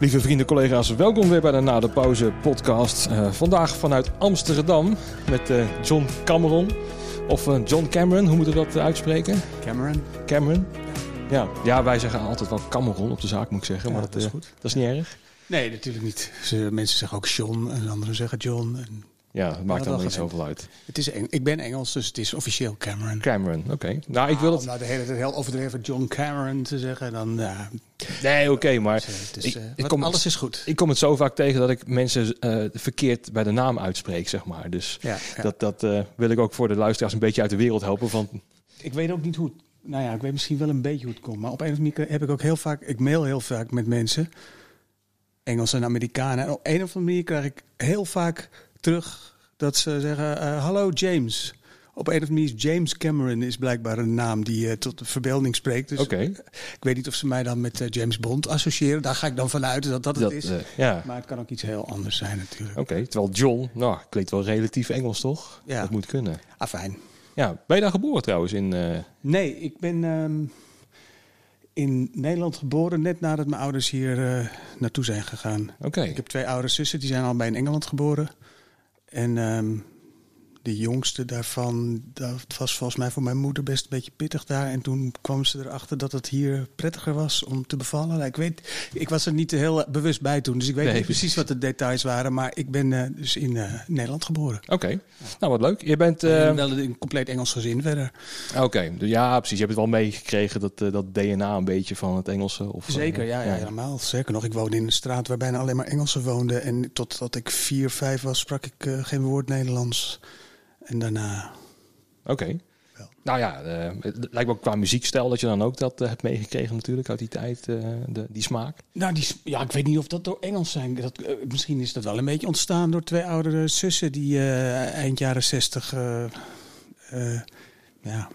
Lieve vrienden, collega's, welkom weer bij de Na de Pauze podcast. Uh, vandaag vanuit Amsterdam met uh, John Cameron. Of uh, John Cameron, hoe moeten we dat uitspreken? Cameron. Cameron. Ja. ja, wij zeggen altijd wel Cameron op de zaak, moet ik zeggen. Ja, maar dat, dat, is goed. dat is niet erg. Nee, natuurlijk niet. Ze, mensen zeggen ook John en anderen zeggen John. En... Ja, het maakt allemaal niet zoveel uit. Het is Eng ik ben Engels, dus het is officieel Cameron. Cameron, oké. Okay. Nou, ik wil het... Om nou de hele tijd heel overdreven John Cameron te zeggen, dan... Ja. Nee, oké, okay, maar... Dus, ik, uh, ik kom alles is goed. Ik kom het zo vaak tegen dat ik mensen uh, verkeerd bij de naam uitspreek, zeg maar. Dus ja, ja. dat, dat wil ik ook voor de luisteraars een beetje uit de wereld helpen. Van... Ik weet ook niet hoe. Nou ja, ik weet misschien wel een beetje hoe het komt. Maar op een of andere manier heb ik ook heel vaak... Ik mail heel vaak met mensen. Engels en Amerikanen. En op een of andere manier krijg ik heel vaak terug dat ze zeggen: uh, Hallo James. Op een of andere manier James Cameron is blijkbaar een naam die uh, tot de verbeelding spreekt. Dus okay. ik weet niet of ze mij dan met James Bond associëren. Daar ga ik dan vanuit dat dat, dat het is. ja. Maar het kan ook iets heel anders zijn natuurlijk. Oké, okay, terwijl John, nou, klinkt wel relatief Engels toch? Ja. Dat moet kunnen. Ah, fijn. Ja, ben je daar geboren trouwens in? Nee, ik ben um, in Nederland geboren net nadat mijn ouders hier uh, naartoe zijn gegaan. Oké. Okay. Ik heb twee oudere zussen, die zijn al bij in Engeland geboren. En um, de jongste daarvan, dat was volgens mij voor mijn moeder best een beetje pittig daar. En toen kwam ze erachter dat het hier prettiger was om te bevallen. Nou, ik weet, ik was er niet heel bewust bij toen, dus ik weet Nee, niet precies wat de details waren. Maar ik ben uh, dus in uh, Nederland geboren. Oké, okay. nou wat leuk. Je bent... Uh... Uh... wel een compleet Engels gezin verder. Oké, okay. ja precies. Je hebt het wel meegekregen, dat, dat DNA een beetje van het Engelse? Of, Zeker, ja, ja, helemaal. Zeker nog. Ik woonde in een straat waar bijna alleen maar Engelsen woonden. En totdat ik vier, vijf was, sprak ik geen woord Nederlands. En daarna. Oké. Okay. Nou ja, uh, het lijkt me ook qua muziekstijl dat je dan ook dat uh, hebt meegekregen natuurlijk uit die tijd, uh, de, die smaak. Nou, die, ja, ik weet niet of dat door Engels zijn. Dat, misschien is dat wel een beetje ontstaan door twee oudere zussen die eind jaren zestig, ja,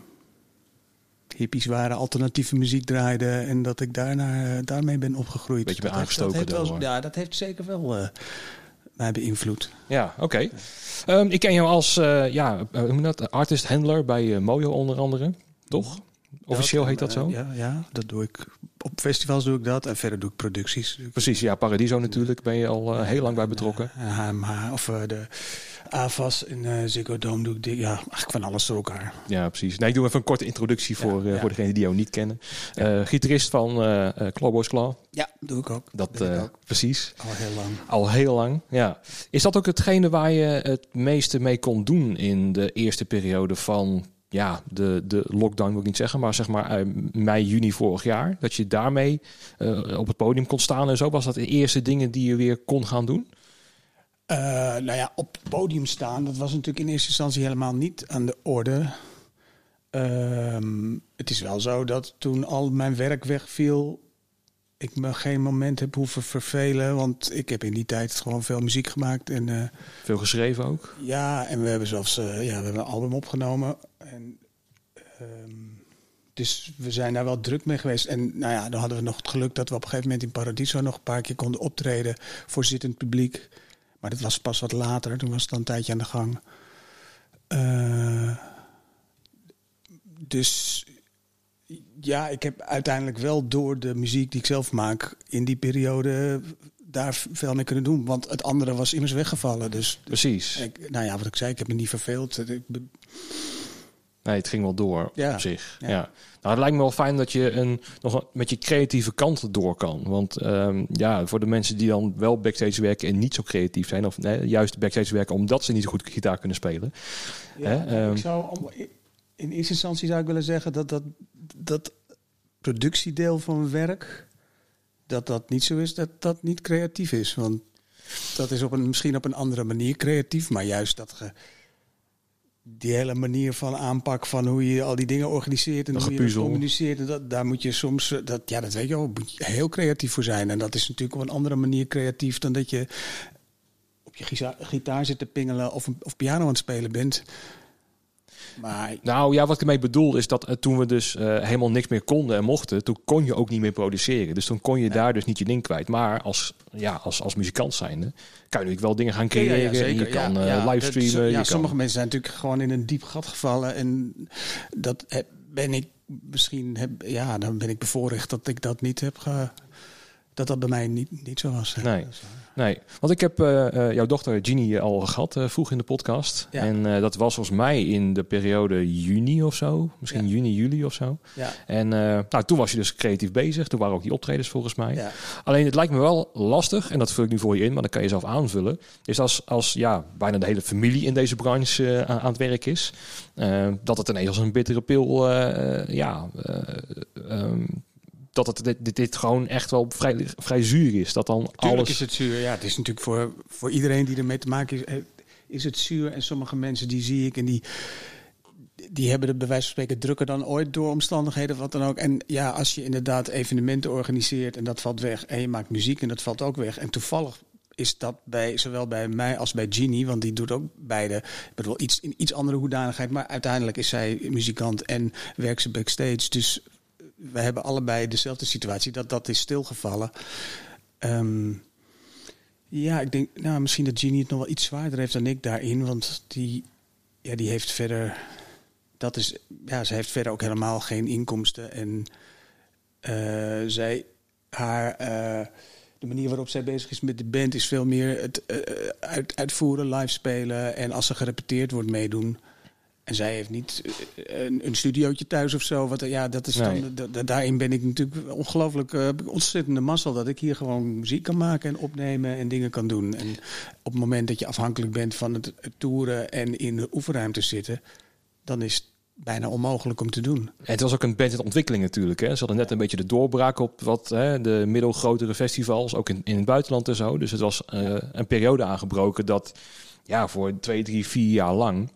hippies waren, alternatieve muziek draaiden en dat ik daarna, daarmee ben opgegroeid. Beetje ben dat aangestoken heeft, dat heeft door. wel, Ja, dat heeft zeker wel mij beïnvloed. Ja, oké. Okay. Um, ik ken jou als uh, ja, hoe noem dat? artist handler bij uh, Mojo onder andere, toch? Officieel heet dat zo? Ja, ja, dat doe ik. Op festivals doe ik dat en verder doe ik producties. Precies, ja, Paradiso natuurlijk ben je al uh, heel lang bij betrokken. Ja, HMH of de AVAS in Ziggo Dome doe ik dit. Ja, eigenlijk van alles door elkaar. Ja, precies. Nee, ik doe even een korte introductie voor, ja, ja. voor degenen die jou niet kennen. Uh, gitarist van uh, Clawboys Claw. Ja, doe ik ook. Dat uh, ook. precies. Al heel lang. Al heel lang, ja. Is dat ook hetgene waar je het meeste mee kon doen in de eerste periode van ja, de, de lockdown wil ik niet zeggen, maar zeg maar uh, mei, juni vorig jaar. Dat je daarmee uh, op het podium kon staan en zo. Was dat de eerste dingen die je weer kon gaan doen? Uh, nou ja, op het podium staan, dat was natuurlijk in eerste instantie helemaal niet aan de orde. Um, het is wel zo dat toen al mijn werk wegviel, ik me geen moment heb hoeven vervelen. Want ik heb in die tijd gewoon veel muziek gemaakt. En, uh, veel geschreven ook? Ja, en we hebben zelfs uh, ja, we hebben een album opgenomen. En, um, dus we zijn daar wel druk mee geweest. En nou ja, dan hadden we nog het geluk dat we op een gegeven moment in Paradiso nog een paar keer konden optreden voor zittend publiek. Maar dat was pas wat later. Toen was het dan een tijdje aan de gang. Uh, dus ja, ik heb uiteindelijk wel door de muziek die ik zelf maak in die periode daar veel mee kunnen doen. Want het andere was immers weggevallen. Dus, Precies. Ik, nou ja, wat ik zei, ik heb me niet verveeld. Ik, Nee, het ging wel door ja. op zich. Ja. Ja. Nou, het lijkt me wel fijn dat je een, nog een, met je creatieve kant door kan. Want um, ja, voor de mensen die dan wel backstage werken en niet zo creatief zijn, of nee, juist backstage werken omdat ze niet zo goed gitaar kunnen spelen. Ja, Hè? Um, ik zou, in eerste instantie zou ik willen zeggen dat dat, dat productiedeel van werk, dat dat niet zo is, dat dat niet creatief is. Want dat is op een, misschien op een andere manier creatief, maar juist dat ge, die hele manier van aanpak van hoe je al die dingen organiseert en Dat hoe je gepuzzel. communiceert, en dat, daar moet je soms, eh, dat, ja, dat weet je wel, moet je heel creatief voor zijn. En dat is natuurlijk op een andere manier creatief dan dat je op je gita- gitaar zit te pingelen of, of piano aan het spelen bent. Maar Nou ja, wat ik ermee bedoel is dat eh, toen we dus eh, helemaal niks meer konden en mochten, toen kon je ook niet meer produceren. Dus toen kon je daar dus niet je ding kwijt. Maar als, ja, als, als muzikant zijnde kan je natuurlijk wel dingen gaan creëren. en je kan eh, Ja, livestreamen. dat- ja, kan- sommige mensen zijn natuurlijk gewoon in een diep gat gevallen. En dat heb- ben ik misschien, heb, ja, dan ben ik bevoorrecht dat ik dat niet heb ge, dat dat bij mij niet, niet zo was. Nee. Dat is waar. Nee, want ik heb eh, eh, jouw dochter Ginny al gehad eh, vroeg in de podcast. Ja. En dat was volgens mij in de periode juni of zo. Misschien Ja. juni, juli of zo. Ja. En nou, toen was je dus creatief bezig. Toen waren ook die optredens volgens mij. Ja. Alleen het lijkt me wel lastig, en dat vul ik nu voor je in, maar dan kan je zelf aanvullen. Is als, als ja, bijna de hele familie in deze branche aan, aan het werk is, dat het ineens als een bittere pil, ja, eh, ehm, dat het dit, dit, gewoon echt wel vrij, vrij zuur is. Dat dan Tuurlijk alles. is het zuur. Ja, het is natuurlijk voor, voor iedereen die ermee te maken is, eh, is het zuur. En sommige mensen die zie ik en die, die hebben het bij wijze van spreken drukker dan ooit door omstandigheden, wat dan ook. En ja, als je inderdaad evenementen organiseert en dat valt weg. En je maakt muziek en dat valt ook weg. En toevallig is dat bij zowel bij mij als bij Ginny, want die doet ook beide. Ik bedoel, iets, in iets andere hoedanigheid. Maar uiteindelijk is zij muzikant en werkt ze backstage. Dus we hebben allebei dezelfde situatie. Dat dat is stilgevallen. Ehm, ja, ik denk, nou, misschien dat Ginny het nog wel iets zwaarder heeft dan ik daarin. Want die, ja, die heeft verder. Dat is, ja, ze heeft verder ook helemaal geen inkomsten. En eh, zij, haar, eh, de manier waarop zij bezig is met de band is veel meer het eh, uit, uitvoeren, live spelen. En als er gerepeteerd wordt, meedoen. En zij heeft niet eh, een, een studiootje thuis of zo. Wat, ja, dat is Nee. dan, da- da- daarin ben ik natuurlijk ongelooflijk ik ontzettende mazzel dat ik hier gewoon muziek kan maken en opnemen en dingen kan doen. En op het moment dat je afhankelijk bent van het, het toeren en in de oefenruimte zitten, dan is het bijna onmogelijk om te doen. En het was ook een band in ontwikkeling natuurlijk. Hè. Ze hadden net een beetje de doorbraak op wat hè, de middelgrotere festivals, ook in, in het buitenland en zo. Dus het was eh, een periode aangebroken dat ja, voor twee, drie, vier jaar lang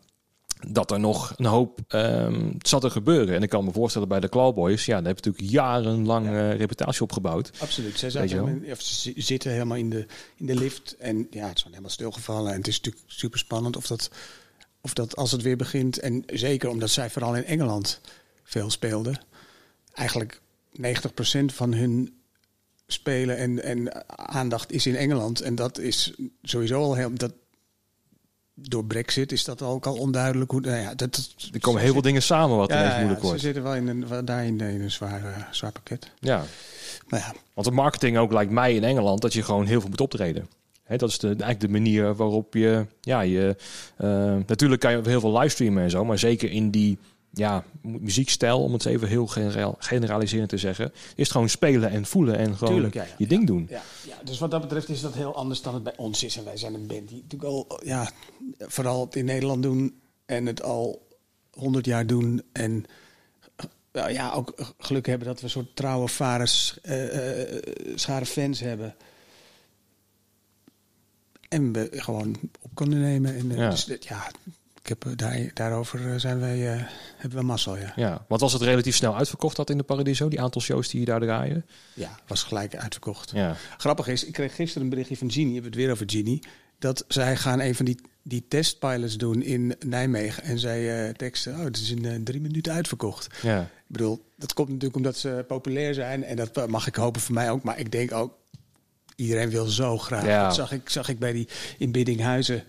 dat er nog een hoop ehm, zat te gebeuren. En ik kan me voorstellen bij de Clawboys, ja, daar heb je natuurlijk jarenlang eh, reputatie opgebouwd. Absoluut. Zij zaten of ze zi- zitten helemaal in de, in de lift. En ja, het is helemaal stilgevallen. En het is natuurlijk super spannend of dat, of dat als het weer begint. En zeker omdat zij vooral in Engeland veel speelden. Eigenlijk 90% van hun spelen en, en aandacht is in Engeland. En dat is sowieso al heel. Dat, door Brexit is dat ook al onduidelijk hoe. Nou ja, dat, dat, Er komen heel veel dingen samen wat ineens ja, ja, moeilijk ze wordt. zitten wel in een, daar in, in een zwaar, eh, zwaar pakket. Ja, Maar ja, want de marketing ook lijkt mij in Engeland dat je gewoon heel veel moet optreden. Hè, dat is de, eigenlijk de manier waarop je, ja, je eh, natuurlijk kan je heel veel livestreamen en zo, maar zeker in die ja, mu- muziekstijl, om het even heel generaliserend te zeggen, is het gewoon spelen en voelen en gewoon Tuurlijk, ja, ja. je ding doen. Ja, ja, dus wat dat betreft is dat heel anders dan het bij ons is. En wij zijn een band die natuurlijk al, ja, vooral het in Nederland doen en het al honderd jaar doen. En nou ja, ook geluk hebben dat we een soort trouwe varens, eh, eh, schare fans hebben. En we gewoon op kunnen nemen. En, eh, Ja. Dus ja, ik heb, daar, daarover eh, zijn wij, eh, hebben we mazzel, ja. Ja, want was het relatief snel uitverkocht dat in de Paradiso, die aantal shows die je daar draaien? Ja, was gelijk uitverkocht. Ja, Grappig is, ik kreeg gisteren een berichtje van Genie, we hebben het weer over Genie, dat zij gaan een van die, die testpilots doen in Nijmegen. En zij eh, teksten, oh, het is in drie minuten uitverkocht. ja. Ik bedoel, dat komt natuurlijk omdat ze populair zijn. En dat mag ik hopen voor mij ook. Maar ik denk ook, iedereen wil zo graag. Ja. Dat zag ik, zag ik bij die in Biddinghuizen.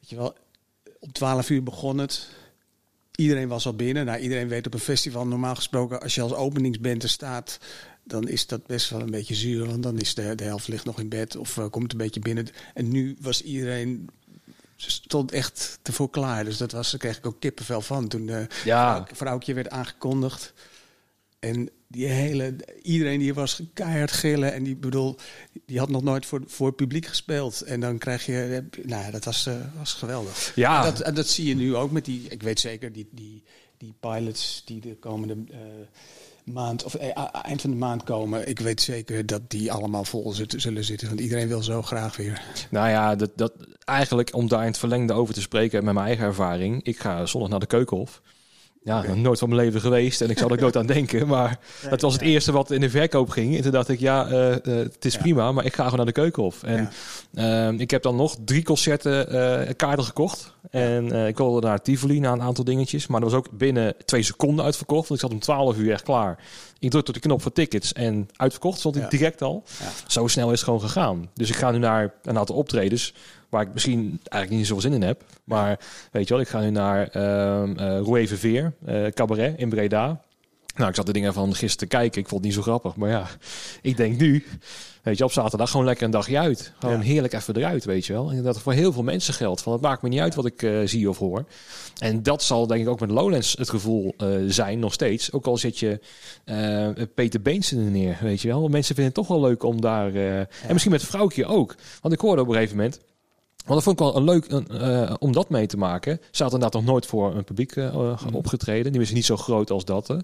Weet je wel, om 12 uur begon het. Iedereen was al binnen. Nou, iedereen weet op een festival normaal gesproken, als je als openingsband er staat, dan is dat best wel een beetje zuur. Want dan is de, de helft ligt nog in bed of eh, komt een beetje binnen. En nu was iedereen stond echt ervoor klaar. Dus dat was, daar kreeg ik ook kippenvel van toen eh Ja. vrouw- vrouwtje werd aangekondigd. En die hele, iedereen die was keihard gillen. En die bedoel, die had nog nooit voor, voor het publiek gespeeld. En dan krijg je, nou dat was, eh, was geweldig. Ja. En dat, en dat zie je nu ook met die, ik weet zeker, die, die, die pilots die de komende eh, maand, of eh, eind van de maand komen. Ik weet zeker dat die allemaal vol zitten, zullen zitten. Want iedereen wil zo graag weer. Nou ja, dat, dat, eigenlijk om daar in het verlengde over te spreken met mijn eigen ervaring. Ik ga zondag naar de Keukenhof. Ja, nog nooit van mijn leven geweest en ik zal er nooit aan denken. Maar dat was het eerste wat in de verkoop ging. En toen dacht ik, ja, eh, eh, het is Ja. prima, maar ik ga gewoon naar de Keukenhof. En ehm, ik heb dan nog drie concerten eh, kaarten gekocht. En ik wilde naar Tivoli, naar een aantal dingetjes. Maar dat was ook binnen twee seconden uitverkocht. Want ik zat om 12 uur echt klaar. Ik drukte op de knop voor tickets en uitverkocht. Stond ik direct al. Ja. Zo snel is het gewoon gegaan. Dus ik ga nu naar een aantal optredens waar ik misschien eigenlijk niet zoveel zin in heb. Maar weet je wel, ik ga nu naar ehm eh Roué Verveer, eh, cabaret in Breda. Nou, ik zat de dingen van gisteren te kijken. Ik vond het niet zo grappig. Maar ja, ik denk nu, weet je, op zaterdag gewoon lekker een dagje uit. Gewoon Ja. heerlijk even eruit, weet je wel. En dat voor heel veel mensen geldt. Van het maakt me niet uit wat ik eh, zie of hoor. En dat zal denk ik ook met Lowlands het gevoel zijn nog steeds. Ook al zit je Peter Beensen er neer, weet je wel. Want Mensen vinden het toch wel leuk om daar... En misschien met Vrouwtje ook. Want ik hoorde op een gegeven moment... Want dat vond ik wel een leuk een, eh, om dat mee te maken. Ze had inderdaad nog nooit voor een publiek eh, opgetreden. Die was niet zo groot als dat.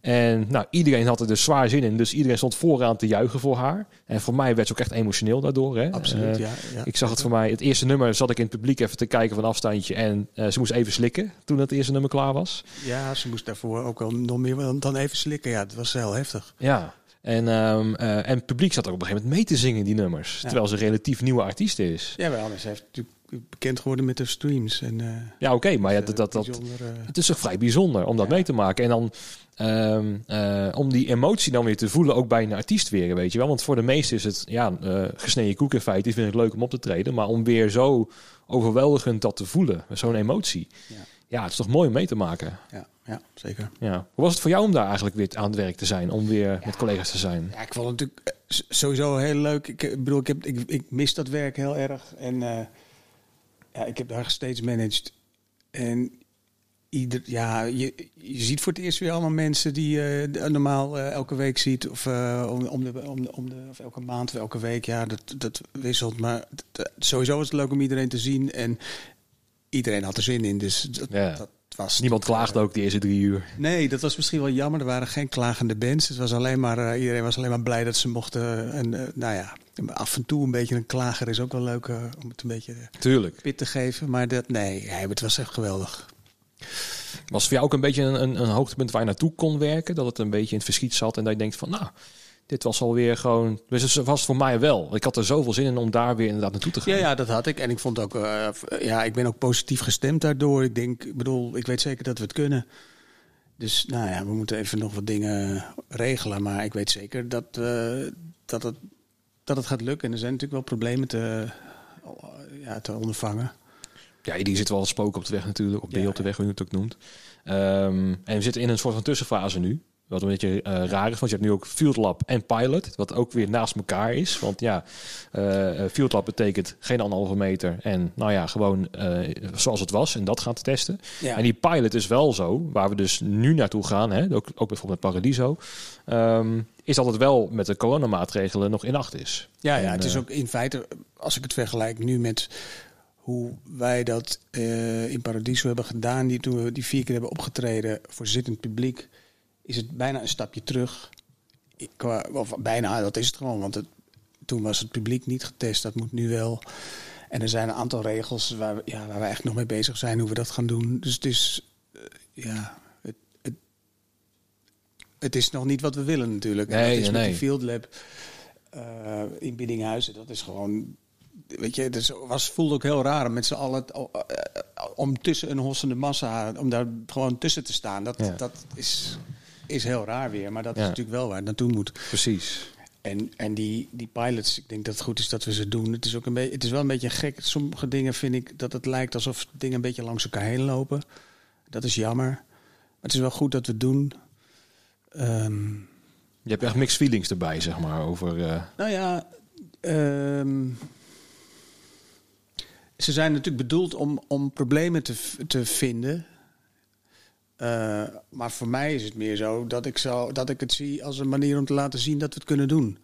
En nou, iedereen had er dus zwaar zin in. Dus iedereen stond vooraan te juichen voor haar. En voor mij werd ze ook echt emotioneel daardoor. Hè? Absoluut, ja. ja. Ik zag het voor mij. Het eerste nummer zat ik in het publiek even te kijken van afstandje. En ze moest even slikken toen het eerste nummer klaar was. Ja, ze moest daarvoor ook wel nog meer dan- dan even slikken. Ja, het was heel heftig. Ja. En, ehm, eh, en het publiek zat ook op een gegeven moment mee te zingen, die nummers. Ja. Terwijl ze een relatief nieuwe artiest is. Ja, wel. Ze heeft natuurlijk bekend geworden met de streams. En, eh, Ja, oké. maar ja, eh, dat, dat, dat, het is toch vrij bijzonder om dat Ja. mee te maken. En dan ehm, eh, om die emotie dan weer te voelen, ook bij een artiest weer, weet je wel. Want voor de meesten is het ja, eh gesneden koek in feite. Die vind ik leuk om op te treden. Maar om weer zo overweldigend dat te voelen, zo'n emotie. Ja. Ja. het is toch mooi om mee te maken. ja, ja, zeker. Ja. Hoe was het voor jou om daar eigenlijk weer aan het werk te zijn? Om weer met collega's te zijn? Ja, ik vond het natuurlijk eh, sowieso heel leuk. Ik, eh, bedoel, ik, heb, ik, ik mis dat werk heel erg. En eh, ja, ik heb daar steeds managed. En ieder, ja, je, je ziet voor het eerst weer allemaal mensen die je normaal elke week ziet. Of, om, om, de, om, de, om de, of elke maand of elke week. Ja, dat, dat wisselt. Maar sowieso is het leuk om iedereen te zien. En iedereen had er zin in. Dus dat, Ja. dat was... Niemand klaagde ook die eerste drie uur. Nee, dat was misschien wel jammer. Er waren geen klagende bands. Het was alleen maar, eh, iedereen was alleen maar blij dat ze mochten. En eh, nou ja, af en toe een beetje een klager is ook wel leuk eh, om het een beetje eh, Tuurlijk. pit te geven. Maar dat, nee, ja, het was echt geweldig. Was voor jou ook een beetje een, een, een hoogtepunt waar je naartoe kon werken? Dat het een beetje in het verschiet zat en dat je denkt van, nou, dit was alweer gewoon... Dus het was voor mij wel. Ik had er zoveel zin in om daar weer inderdaad naartoe te gaan. Ja, ja, dat had ik. En ik vond ook, eh, ja, ik ben ook positief gestemd daardoor. Ik denk, ik bedoel, ik weet zeker dat we het kunnen. Dus nou ja, we moeten even nog wat dingen regelen. Maar ik weet zeker dat, eh, dat, het, dat het gaat lukken. En er zijn natuurlijk wel problemen te, ja, te ondervangen. Ja, die zit wel wat spoken op de weg natuurlijk. Of Ja, B op de weg, hoe je het ook noemt. Ehm, en we zitten in een soort van tussenfase nu. Wat een beetje eh, raar is, want je hebt nu ook Field Lab en Pilot. Wat ook weer naast elkaar is. Want ja, eh, Field Lab betekent geen anderhalve meter. En nou ja, gewoon zoals het was. En dat gaan te testen. Ja. En die pilot is wel zo, waar we dus nu naartoe gaan, hè, ook, ook bijvoorbeeld met Paradiso, ehm, is dat het wel met de coronamaatregelen nog in acht is. Ja, ja, En, het is ook in feite, als ik het vergelijk nu met hoe wij dat in Paradiso hebben gedaan, die toen we die vier keer hebben opgetreden voor zittend publiek, is het bijna een stapje terug. Qua, of bijna, dat is het gewoon, want het, toen was het publiek niet getest, dat moet nu wel. En er zijn een aantal regels waar we, ja, waar we echt nog mee bezig zijn hoe we dat gaan doen. Dus het is, eh, ja, het, het, het is nog niet wat we willen natuurlijk. En Nee, dat is nee, met die Field Lab eh, in Biddinghuizen. Dat is gewoon. Weet je, het was, voelde ook heel raar om met z'n allen. eh, om tussen een hossende massa. om daar gewoon tussen te staan. Dat, Ja. dat is, is heel raar weer. Maar dat is natuurlijk wel waar het naartoe moet. Precies. En, en die, die pilots, ik denk dat het goed is dat we ze doen. Het is, ook een beetje, het is wel een beetje gek. Sommige dingen vind ik dat het lijkt alsof dingen een beetje langs elkaar heen lopen. Dat is jammer. Maar het is wel goed dat we het doen. Ehm, Je hebt echt mixed feelings erbij, zeg maar, over... eh, Nou ja, ehm, ze zijn natuurlijk bedoeld om, om problemen te, te vinden. Eh, maar voor mij is het meer zo dat ik, zo dat ik het zie als een manier om te laten zien dat we het kunnen doen.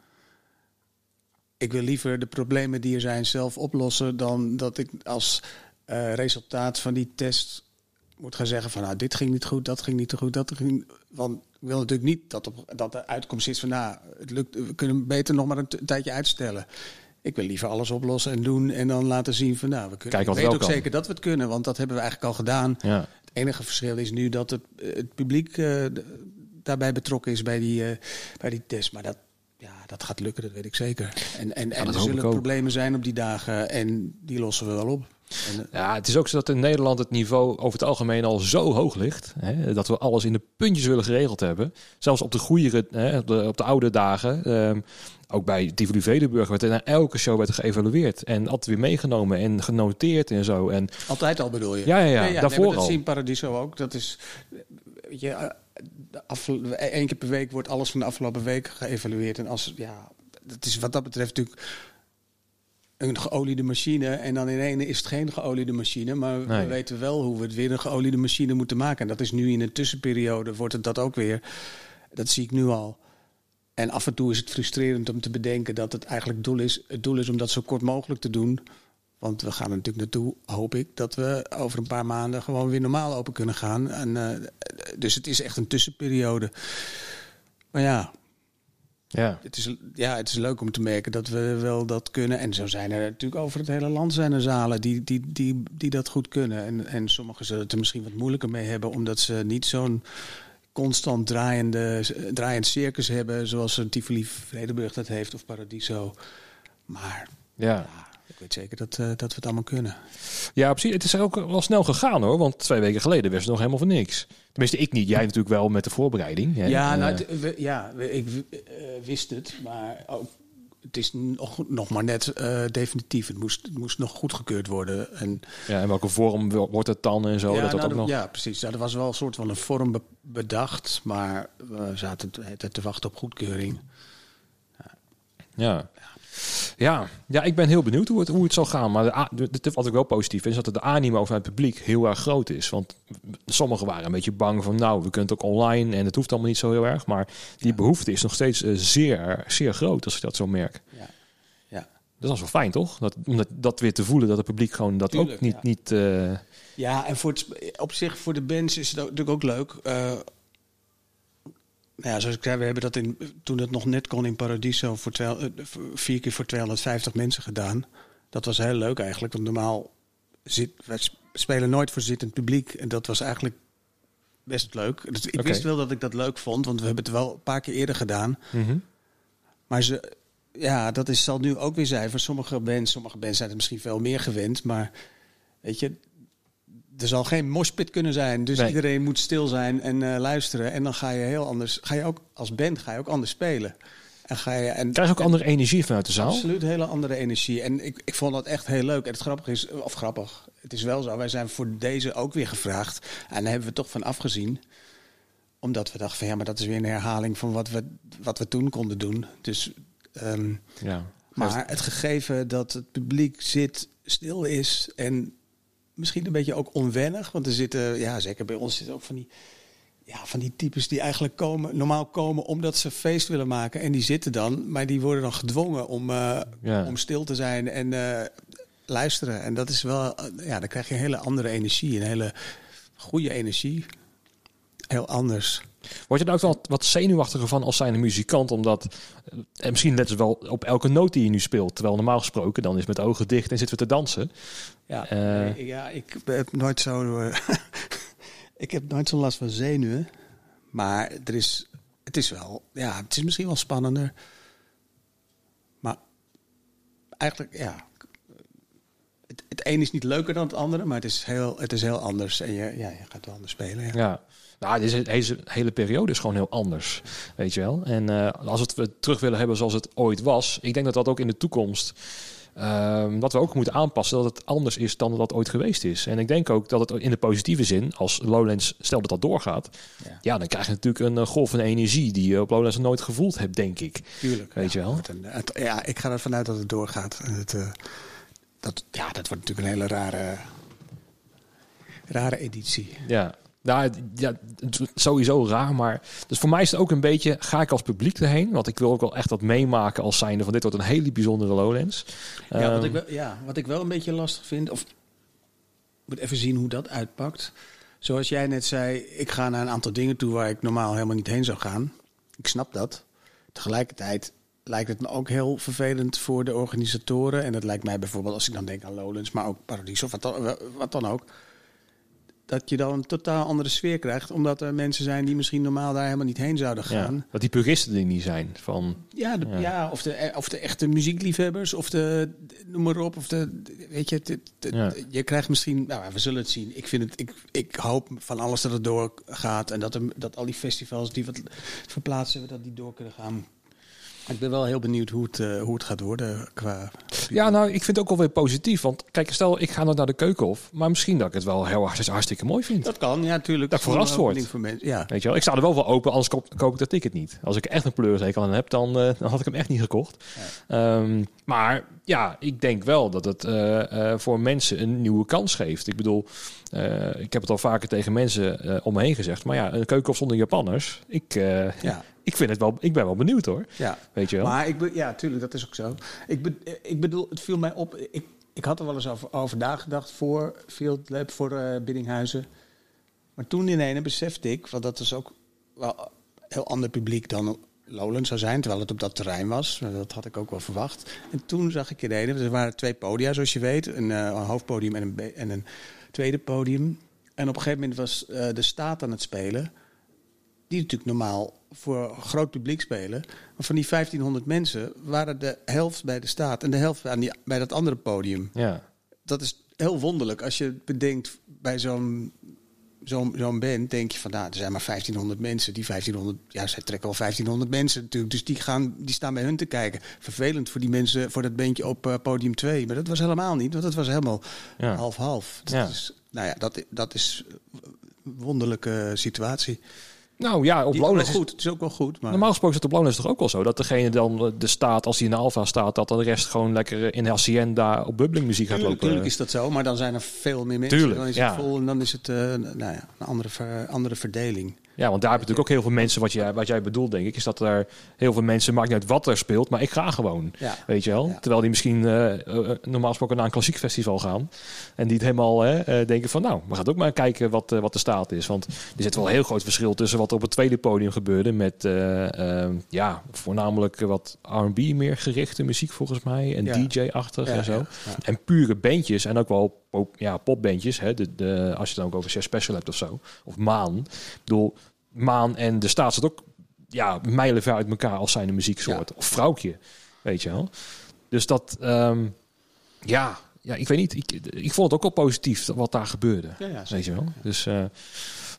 Ik wil liever de problemen die er zijn zelf oplossen dan dat ik als eh, resultaat van die test moet gaan zeggen van nou dit ging niet goed, dat ging niet te goed, dat ging. Want ik wil natuurlijk niet dat, op, dat de uitkomst is van nou het lukt, we kunnen beter nog maar een, tijdje uitstellen. Ik wil liever alles oplossen en doen en dan laten zien van nou we kunnen. Wat ik weet ook kan. zeker dat we het kunnen, want dat hebben we eigenlijk al gedaan. ja. Het enige verschil is nu dat het, eh, het publiek eh, daarbij betrokken is bij die, eh, bij die test. Maar dat, ja, dat gaat lukken, dat weet ik zeker. En, en, en er zullen problemen zijn op die dagen en die lossen we wel op. En, eh, ja, het is ook zo dat in Nederland het niveau over het algemeen al zo hoog ligt. Hè, dat we alles in de puntjes willen geregeld hebben. Zelfs op de goede, hè, op, de, op de oude dagen. ehm, ook bij Tivoli Vredenburg werd er na elke show werd er geëvalueerd. En altijd weer meegenomen en genoteerd en zo. En altijd al bedoel je? Ja, ja, ja, Nee, daarvoor nee, dat al. zie je in Paradiso ook. Dat is, weet je, eh, keer per week wordt alles van de afgelopen week geëvalueerd. En als, ja, dat is wat dat betreft natuurlijk een geoliede machine. En dan in ene is het geen geoliede machine. Maar Nee. we weten wel hoe we het weer een geoliede machine moeten maken. En dat is nu in een tussenperiode, wordt het dat ook weer. Dat zie ik nu al. En af en toe is het frustrerend om te bedenken dat het eigenlijk doel is, het doel is om dat zo kort mogelijk te doen. Want we gaan er natuurlijk naartoe, hoop ik, dat we over een paar maanden gewoon weer normaal open kunnen gaan. En, eh, dus het is echt een tussenperiode. Maar ja, Ja. het is, ja, het is leuk om te merken dat we wel dat kunnen. En zo zijn er natuurlijk over het hele land zijn er zalen die, die, die, die dat goed kunnen. En, en sommigen zullen het er misschien wat moeilijker mee hebben, omdat ze niet zo'n constant draaiende, draaiend circus hebben, zoals een Tivoli Vredenburg dat heeft of Paradiso. Maar Ja. ja, ik weet zeker dat, eh, dat we het allemaal kunnen. ja, precies. Het is ook wel snel gegaan hoor. Want twee weken geleden was het nog helemaal voor niks. Tenminste, ik niet. Jij natuurlijk wel met de voorbereiding. Hè? Ja, Eh, nou, het- we- ja ik eh, wist het, maar ook, het is nog, nog maar net definitief. Het moest, het moest nog goedgekeurd worden. En, ja, in welke vorm wordt het dan en zo? ja, dat dat nou, ook nog... ja, precies. Ja, er was wel een soort van een vorm be- bedacht, maar we zaten te, te- te wachten op goedkeuring. Ja. Ja. Ja, ik ben heel benieuwd hoe het, hoe het zal gaan. Maar de, a- de, de- wat ik wel positief vind, is dat de animo van het publiek heel erg groot is. Want sommigen waren een beetje bang van, nou, we kunnen het ook online en het hoeft allemaal niet zo heel erg. Maar die behoefte is nog steeds eh, zeer, zeer groot, als ik dat zo merk. Ja. Ja. Dat is wel fijn, toch? Dat, om dat, dat weer te voelen, dat het publiek gewoon dat ook niet... ja. niet eh, Ja, en voor het, op zich voor de bands is het ook, natuurlijk ook leuk. Eh, ja, zoals ik zei, we hebben dat in, toen het nog net kon in Paradiso voor twee- eh, vier keer voor 250 mensen gedaan. Dat was heel leuk eigenlijk, want normaal zit, wij sp- spelen nooit voor zittend publiek. En dat was eigenlijk best leuk. Dus ik wist wel dat ik dat leuk vond, want we hebben het wel een paar keer eerder gedaan. mhm. Maar ze, ja, dat is, zal nu ook weer zijn. Voor sommige bands, sommige bands zijn het misschien veel meer gewend. Maar weet je, er zal geen moshpit kunnen zijn. Dus Nee. iedereen moet stil zijn en eh, luisteren. En dan ga je heel anders. Ga je ook als band ga je ook anders spelen. En ga je en Krijg je ook andere energie vanuit de zaal? Absoluut, hele andere energie. En ik, ik vond dat echt heel leuk. En het grappige is, of grappig, het is wel zo. Wij zijn voor deze ook weer gevraagd. En daar hebben we toch van afgezien. Omdat we dachten van ja, maar dat is weer een herhaling van wat we, wat we toen konden doen. Dus, ehm, Ja. maar het gegeven dat het publiek zit, stil is en misschien een beetje ook onwennig. Want er zitten, ja zeker bij ons zitten ook van die, ja, van die types die eigenlijk komen, normaal komen omdat ze feest willen maken. En die zitten dan, maar die worden dan gedwongen om, eh, Ja. om stil te zijn en eh, luisteren. En dat is wel, eh, ja, dan krijg je een hele andere energie, een hele goede energie. Heel anders. Word je er ook wel wat zenuwachtiger van als zijnde muzikant? Omdat, eh, en misschien let ze wel op elke noot die je nu speelt. Terwijl normaal gesproken dan is met ogen dicht en zitten we te dansen. Ja, Eh. ja ik heb nooit zo. eh, ik heb nooit zo'n last van zenuwen. Maar er is, het is wel. Ja, het is misschien wel spannender. Maar eigenlijk, ja. Het, het een is niet leuker dan het andere, maar het is heel, het is heel anders. En je, ja, je gaat wel anders spelen. Ja. Ja. Nou, deze, deze hele periode is gewoon heel anders, weet je wel. En eh, als we het terug willen hebben zoals het ooit was, ik denk dat dat ook in de toekomst, ehm, dat we ook moeten aanpassen dat het anders is dan dat ooit geweest is. En ik denk ook dat het in de positieve zin, als Lowlands, stel dat dat doorgaat, Ja. ja, dan krijg je natuurlijk een eh, golf van energie die je op Lowlands nooit gevoeld hebt, denk ik. Tuurlijk. Weet je wel? Een- het- ja, ik ga ervan uit dat het doorgaat. Het, eh, dat, ja, dat wordt natuurlijk een hele rare, rare editie. Ja. Nou, ja, sowieso raar, maar dus voor mij is het ook een beetje, ga ik als publiek erheen? Want ik wil ook wel echt wat meemaken als zijnde van dit wordt een hele bijzondere Lowlands. Ja, wat Ehm, ik, wel, ja, wat ik wel een beetje lastig vind, of moet even zien hoe dat uitpakt. Zoals jij net zei, ik ga naar een aantal dingen toe waar ik normaal helemaal niet heen zou gaan. Ik snap dat. Tegelijkertijd lijkt het me ook heel vervelend voor de organisatoren. En dat lijkt mij bijvoorbeeld, als ik dan denk aan Lowlands, maar ook Paradies of wat dan, wat dan ook. Dat je dan een totaal andere sfeer krijgt, omdat er mensen zijn die misschien normaal daar helemaal niet heen zouden gaan. ja, dat die puristen er niet zijn. Van, Ja, de, Ja. ja. of, de, of de echte muziekliefhebbers, of de, noem maar op, of de, weet je, Ja. je krijgt misschien, nou, we zullen het zien. Ik vind het, ik, ik hoop van alles dat het doorgaat en dat, er, dat al die festivals die wat verplaatsen, dat die door kunnen gaan. Ik ben wel heel benieuwd hoe het, eh, hoe het gaat worden qua. Ja, nou, ik vind het ook wel weer positief. Want kijk, stel, ik ga nog naar de keukenhof. Maar misschien dat ik het wel heel hartstikke, hartstikke mooi vind. Dat kan, ja, tuurlijk. Dat ik verrast Gewoon een word. ding Voor mensen. Ja. Weet je wel, ik sta er wel voor open, anders koop, koop ik dat ticket niet. Als ik echt een pleurishekel aan heb, dan, eh, dan had ik hem echt niet gekocht. Ehm, maar ja, ik denk wel dat het eh, eh, voor mensen een nieuwe kans geeft. Ik bedoel, eh, ik heb het al vaker tegen mensen om me heen gezegd. Maar ja, een keukenhof zonder Japanners. Ik, Ja. ik vind het wel, ik ben wel benieuwd hoor. ja. Weet je wel. Maar ik ja, tuurlijk, dat is ook zo. Ik, be- ik bedoel, het viel mij op. Ik, ik had er wel eens over, over nagedacht voor Field Lab, voor Biddinghuizen. Maar toen in ene besefte ik, want dat is ook wel een heel ander publiek dan Lowland zou zijn, terwijl het op dat terrein was. Dat had ik ook wel verwacht. En toen zag ik in er waren twee podia, zoals je weet, een, eh, hoofdpodium en een, en een tweede podium. En op een gegeven moment was eh, de staat aan het spelen die natuurlijk normaal voor groot publiek spelen. Maar van die 1500 mensen waren de helft bij de staat en de helft aan die, bij dat andere podium. ja. Dat is heel wonderlijk. Als je bedenkt bij zo'n zo'n zo'n band, denk je van nou, er zijn maar 1500 mensen. Die 1500, ja, zij trekken wel 1500 mensen natuurlijk. Dus die, gaan, die staan bij hun te kijken. Vervelend voor die mensen, voor dat bandje op eh, podium 2. Maar dat was helemaal niet, want dat was helemaal half-half. Ja. nou ja, dat, dat is een wonderlijke situatie. Nou ja, op Die is is- goed. Het is ook wel goed. Maar... Normaal gesproken is het op Lowlands toch ook wel zo. Dat degene dan eh, de staat, als hij in de Alfa staat, dat de rest gewoon lekker eh, in Hacienda op bubbling muziek gaat lopen. tuurlijk is dat zo, maar dan zijn er veel meer mensen. Tuurlijk, dan is ja. het vol en dan is het eh, nou ja, een andere, ver- andere verdeling. Ja, want daar heb je natuurlijk ook heel veel mensen, wat jij, wat jij bedoelt, denk ik, is dat er heel veel mensen, maakt niet uit wat er speelt, maar ik ga gewoon. Ja. Weet je wel? Ja. Terwijl die misschien eh, normaal gesproken naar een klassiek festival gaan. En die het helemaal denken van, nou, we gaan ook maar kijken wat, wat de staat is. Want er zit wel een heel groot verschil tussen wat er op het tweede podium gebeurde. Met, eh, eh, ja, voornamelijk wat R&B meer gerichte muziek volgens mij. En Ja. DJ-achtig Ja, en zo. En pure bandjes en ook wel pop, ja, popbandjes. Hè, de, de, als je het dan ook over Chef Special hebt of zo. Of Maan. Ik bedoel, Maan en de staat zit ook ja, mijlenver uit elkaar als zijn een muzieksoort. Ja. Of vrouwtje, weet je wel. Dus dat, ehm, ja, ja, ik weet niet. Ik, ik vond het ook wel positief wat daar gebeurde. Ja, ja, weet je wel. Dus, eh,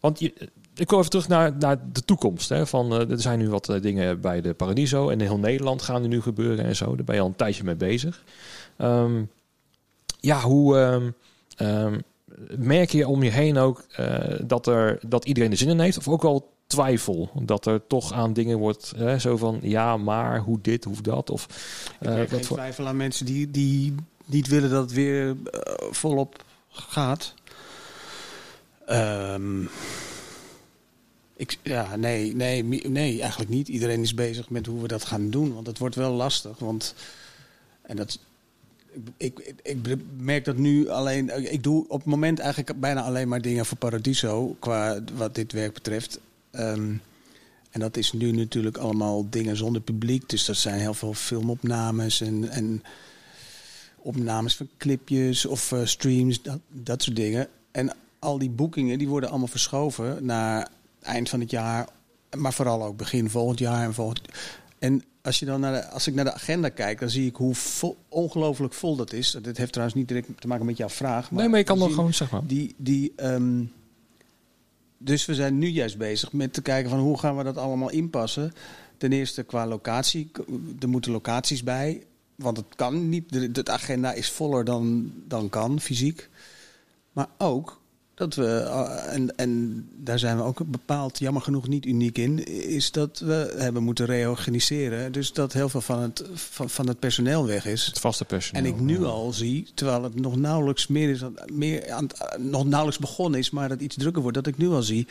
want je, ik wil even terug naar, naar de toekomst. Hè, van, eh, er zijn nu wat eh, dingen bij de Paradiso. En in heel Nederland gaan er nu gebeuren en zo. Daar ben je al een tijdje mee bezig. Ehm, ja, hoe ehm, merk je om je heen ook eh, dat, er, dat iedereen er zin in heeft? Of ook wel twijfel? Dat er toch aan dingen wordt, hè, zo van ja, maar hoe dit, hoe dat? Of, Ik eh, wat voor- twijfel aan mensen die, die niet willen dat het weer eh, volop gaat. Ehm, ik, ja, nee, nee, nee, eigenlijk niet. Iedereen is bezig met hoe we dat gaan doen. Want het wordt wel lastig. Want, en dat, ik, ik, ik merk dat nu alleen. Ik doe op het moment eigenlijk bijna alleen maar dingen voor Paradiso. Qua wat dit werk betreft. Ehm, en dat is nu natuurlijk allemaal dingen zonder publiek. Dus dat zijn heel veel filmopnames en, en opnames van clipjes of eh, streams, dat, dat soort dingen. En al die boekingen die worden allemaal verschoven naar eind van het jaar, maar vooral ook begin volgend jaar en volgend. En als, je dan naar de, als ik naar de agenda kijk, dan zie ik hoe vol- ongelooflijk vol dat is. Dit heeft trouwens niet direct te maken met jouw vraag. nee, maar je kan dan gewoon, zeg maar. die, die, ehm, dus we zijn nu juist bezig met te kijken van hoe gaan we dat allemaal inpassen. Ten eerste qua locatie. Er moeten locaties bij. Want het kan niet. De, de agenda is voller dan, dan kan, fysiek. Maar ook dat we, eh, en, en daar zijn we ook bepaald jammer genoeg niet uniek in, is dat we hebben moeten reorganiseren. Dus dat heel veel van het, van, van het personeel weg is. Het vaste personeel. En ik nu ja. al zie, terwijl het nog nauwelijks meer is, meer aan, het- nog nauwelijks begonnen is, maar dat iets drukker wordt, dat ik nu al zie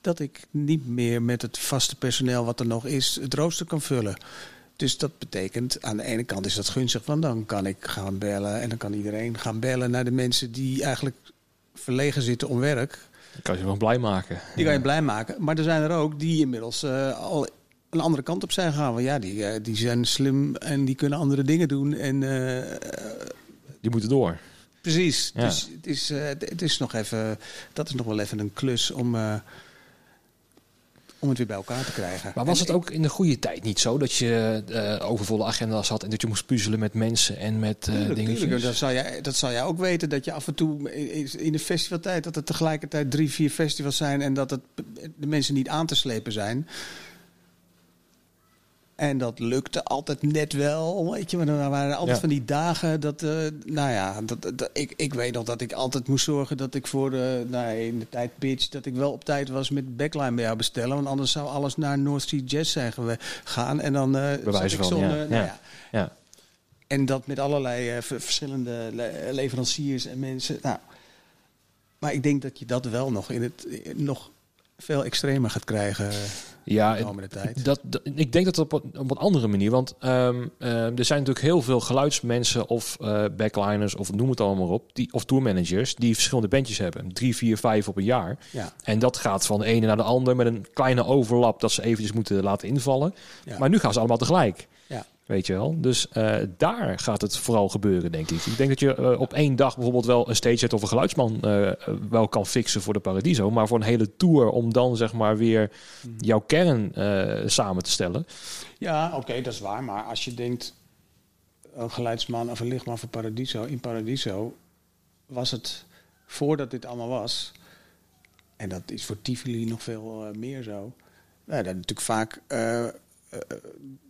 dat ik niet meer met het vaste personeel wat er nog is, het rooster kan vullen. Dus dat betekent, aan de ene kant is dat gunstig, want dan kan ik gaan bellen en dan kan iedereen gaan bellen naar de mensen die eigenlijk verlegen zitten om werk. Dan kan je nog blij maken. Die kan je blij maken. Maar er zijn er ook die inmiddels eh, al een andere kant op zijn gaan. Want ja, die, eh, die zijn slim en die kunnen andere dingen doen. En eh, Die moeten door. Precies. Ja. Dus het is, het is nog even, dat is nog wel even een klus om, om het weer bij elkaar te krijgen. Maar was En het ook in de goede tijd niet zo dat je eh, overvolle agenda's had en dat je moest puzzelen met mensen en met eh Tuurlijk, dingen? tuurlijk. Dat, zou jij, dat zou jij ook weten, dat je af en toe in- in de festivaltijd... dat er tegelijkertijd drie, vier festivals zijn... en dat het, de mensen niet aan te slepen zijn. En dat lukte altijd net wel, weet je. Maar er waren altijd Ja. van die dagen dat, eh, nou ja, dat, dat- ik, ik weet nog dat ik altijd moest zorgen dat ik voor de, nou, in de tijd pitch, dat ik wel op tijd was met backline bij jou bestellen. Want anders zou alles naar North Sea Jazz zijn gewe- gaan. En dan eh zat ik zonder, ja. nou Ja. ja. En dat met allerlei eh, ver- verschillende le- leveranciers en mensen. Nou, maar ik denk dat je dat wel nog in het nog veel extremer gaat krijgen Ja, de komende tijd. Dat, dat- ik denk dat op, een- op een andere manier. Want ehm, ehm, er zijn natuurlijk heel veel geluidsmensen of eh, backliners of noem het allemaal op. Die, of tourmanagers die verschillende bandjes hebben. Drie, vier, vijf op een jaar. Ja. En dat gaat van de ene naar de ander met een kleine overlap dat ze eventjes moeten laten invallen. Ja. Maar nu gaan ze allemaal tegelijk. Ja. Weet je wel? Dus eh, daar gaat het vooral gebeuren, denk ik. Ik denk dat je eh, op één dag bijvoorbeeld wel een stageset of een geluidsman eh, wel kan fixen voor de Paradiso. Maar voor een hele tour om dan zeg maar weer Mhm. jouw kern samen te stellen. Ja, oké, dat is waar. Maar als je denkt, een geluidsman of een lichtman voor Paradiso, in Paradiso was het, voordat dit allemaal was, en dat is voor Tivoli nog veel meer zo, nou, dat natuurlijk vaak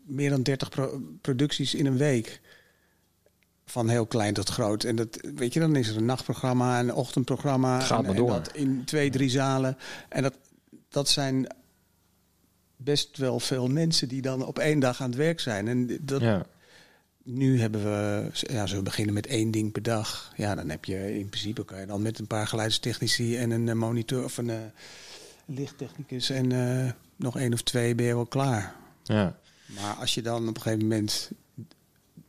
meer dan 30 pro- producties in een week. Van heel klein tot groot. En dat, weet je, dan is er een nachtprogramma, een ochtendprogramma. Gaat en, maar en door. dat in twee, drie zalen. En dat, dat zijn best wel veel mensen die dan op één dag aan het werk zijn. En dat, Ja. nu hebben we, ja, zo beginnen met één ding per dag. Ja, dan heb je in principe kan je dan met een paar geluidstechnici en een eh, monitor of een eh, lichttechnicus en eh, nog één of twee ben je wel klaar. Ja. Maar als je dan op een gegeven moment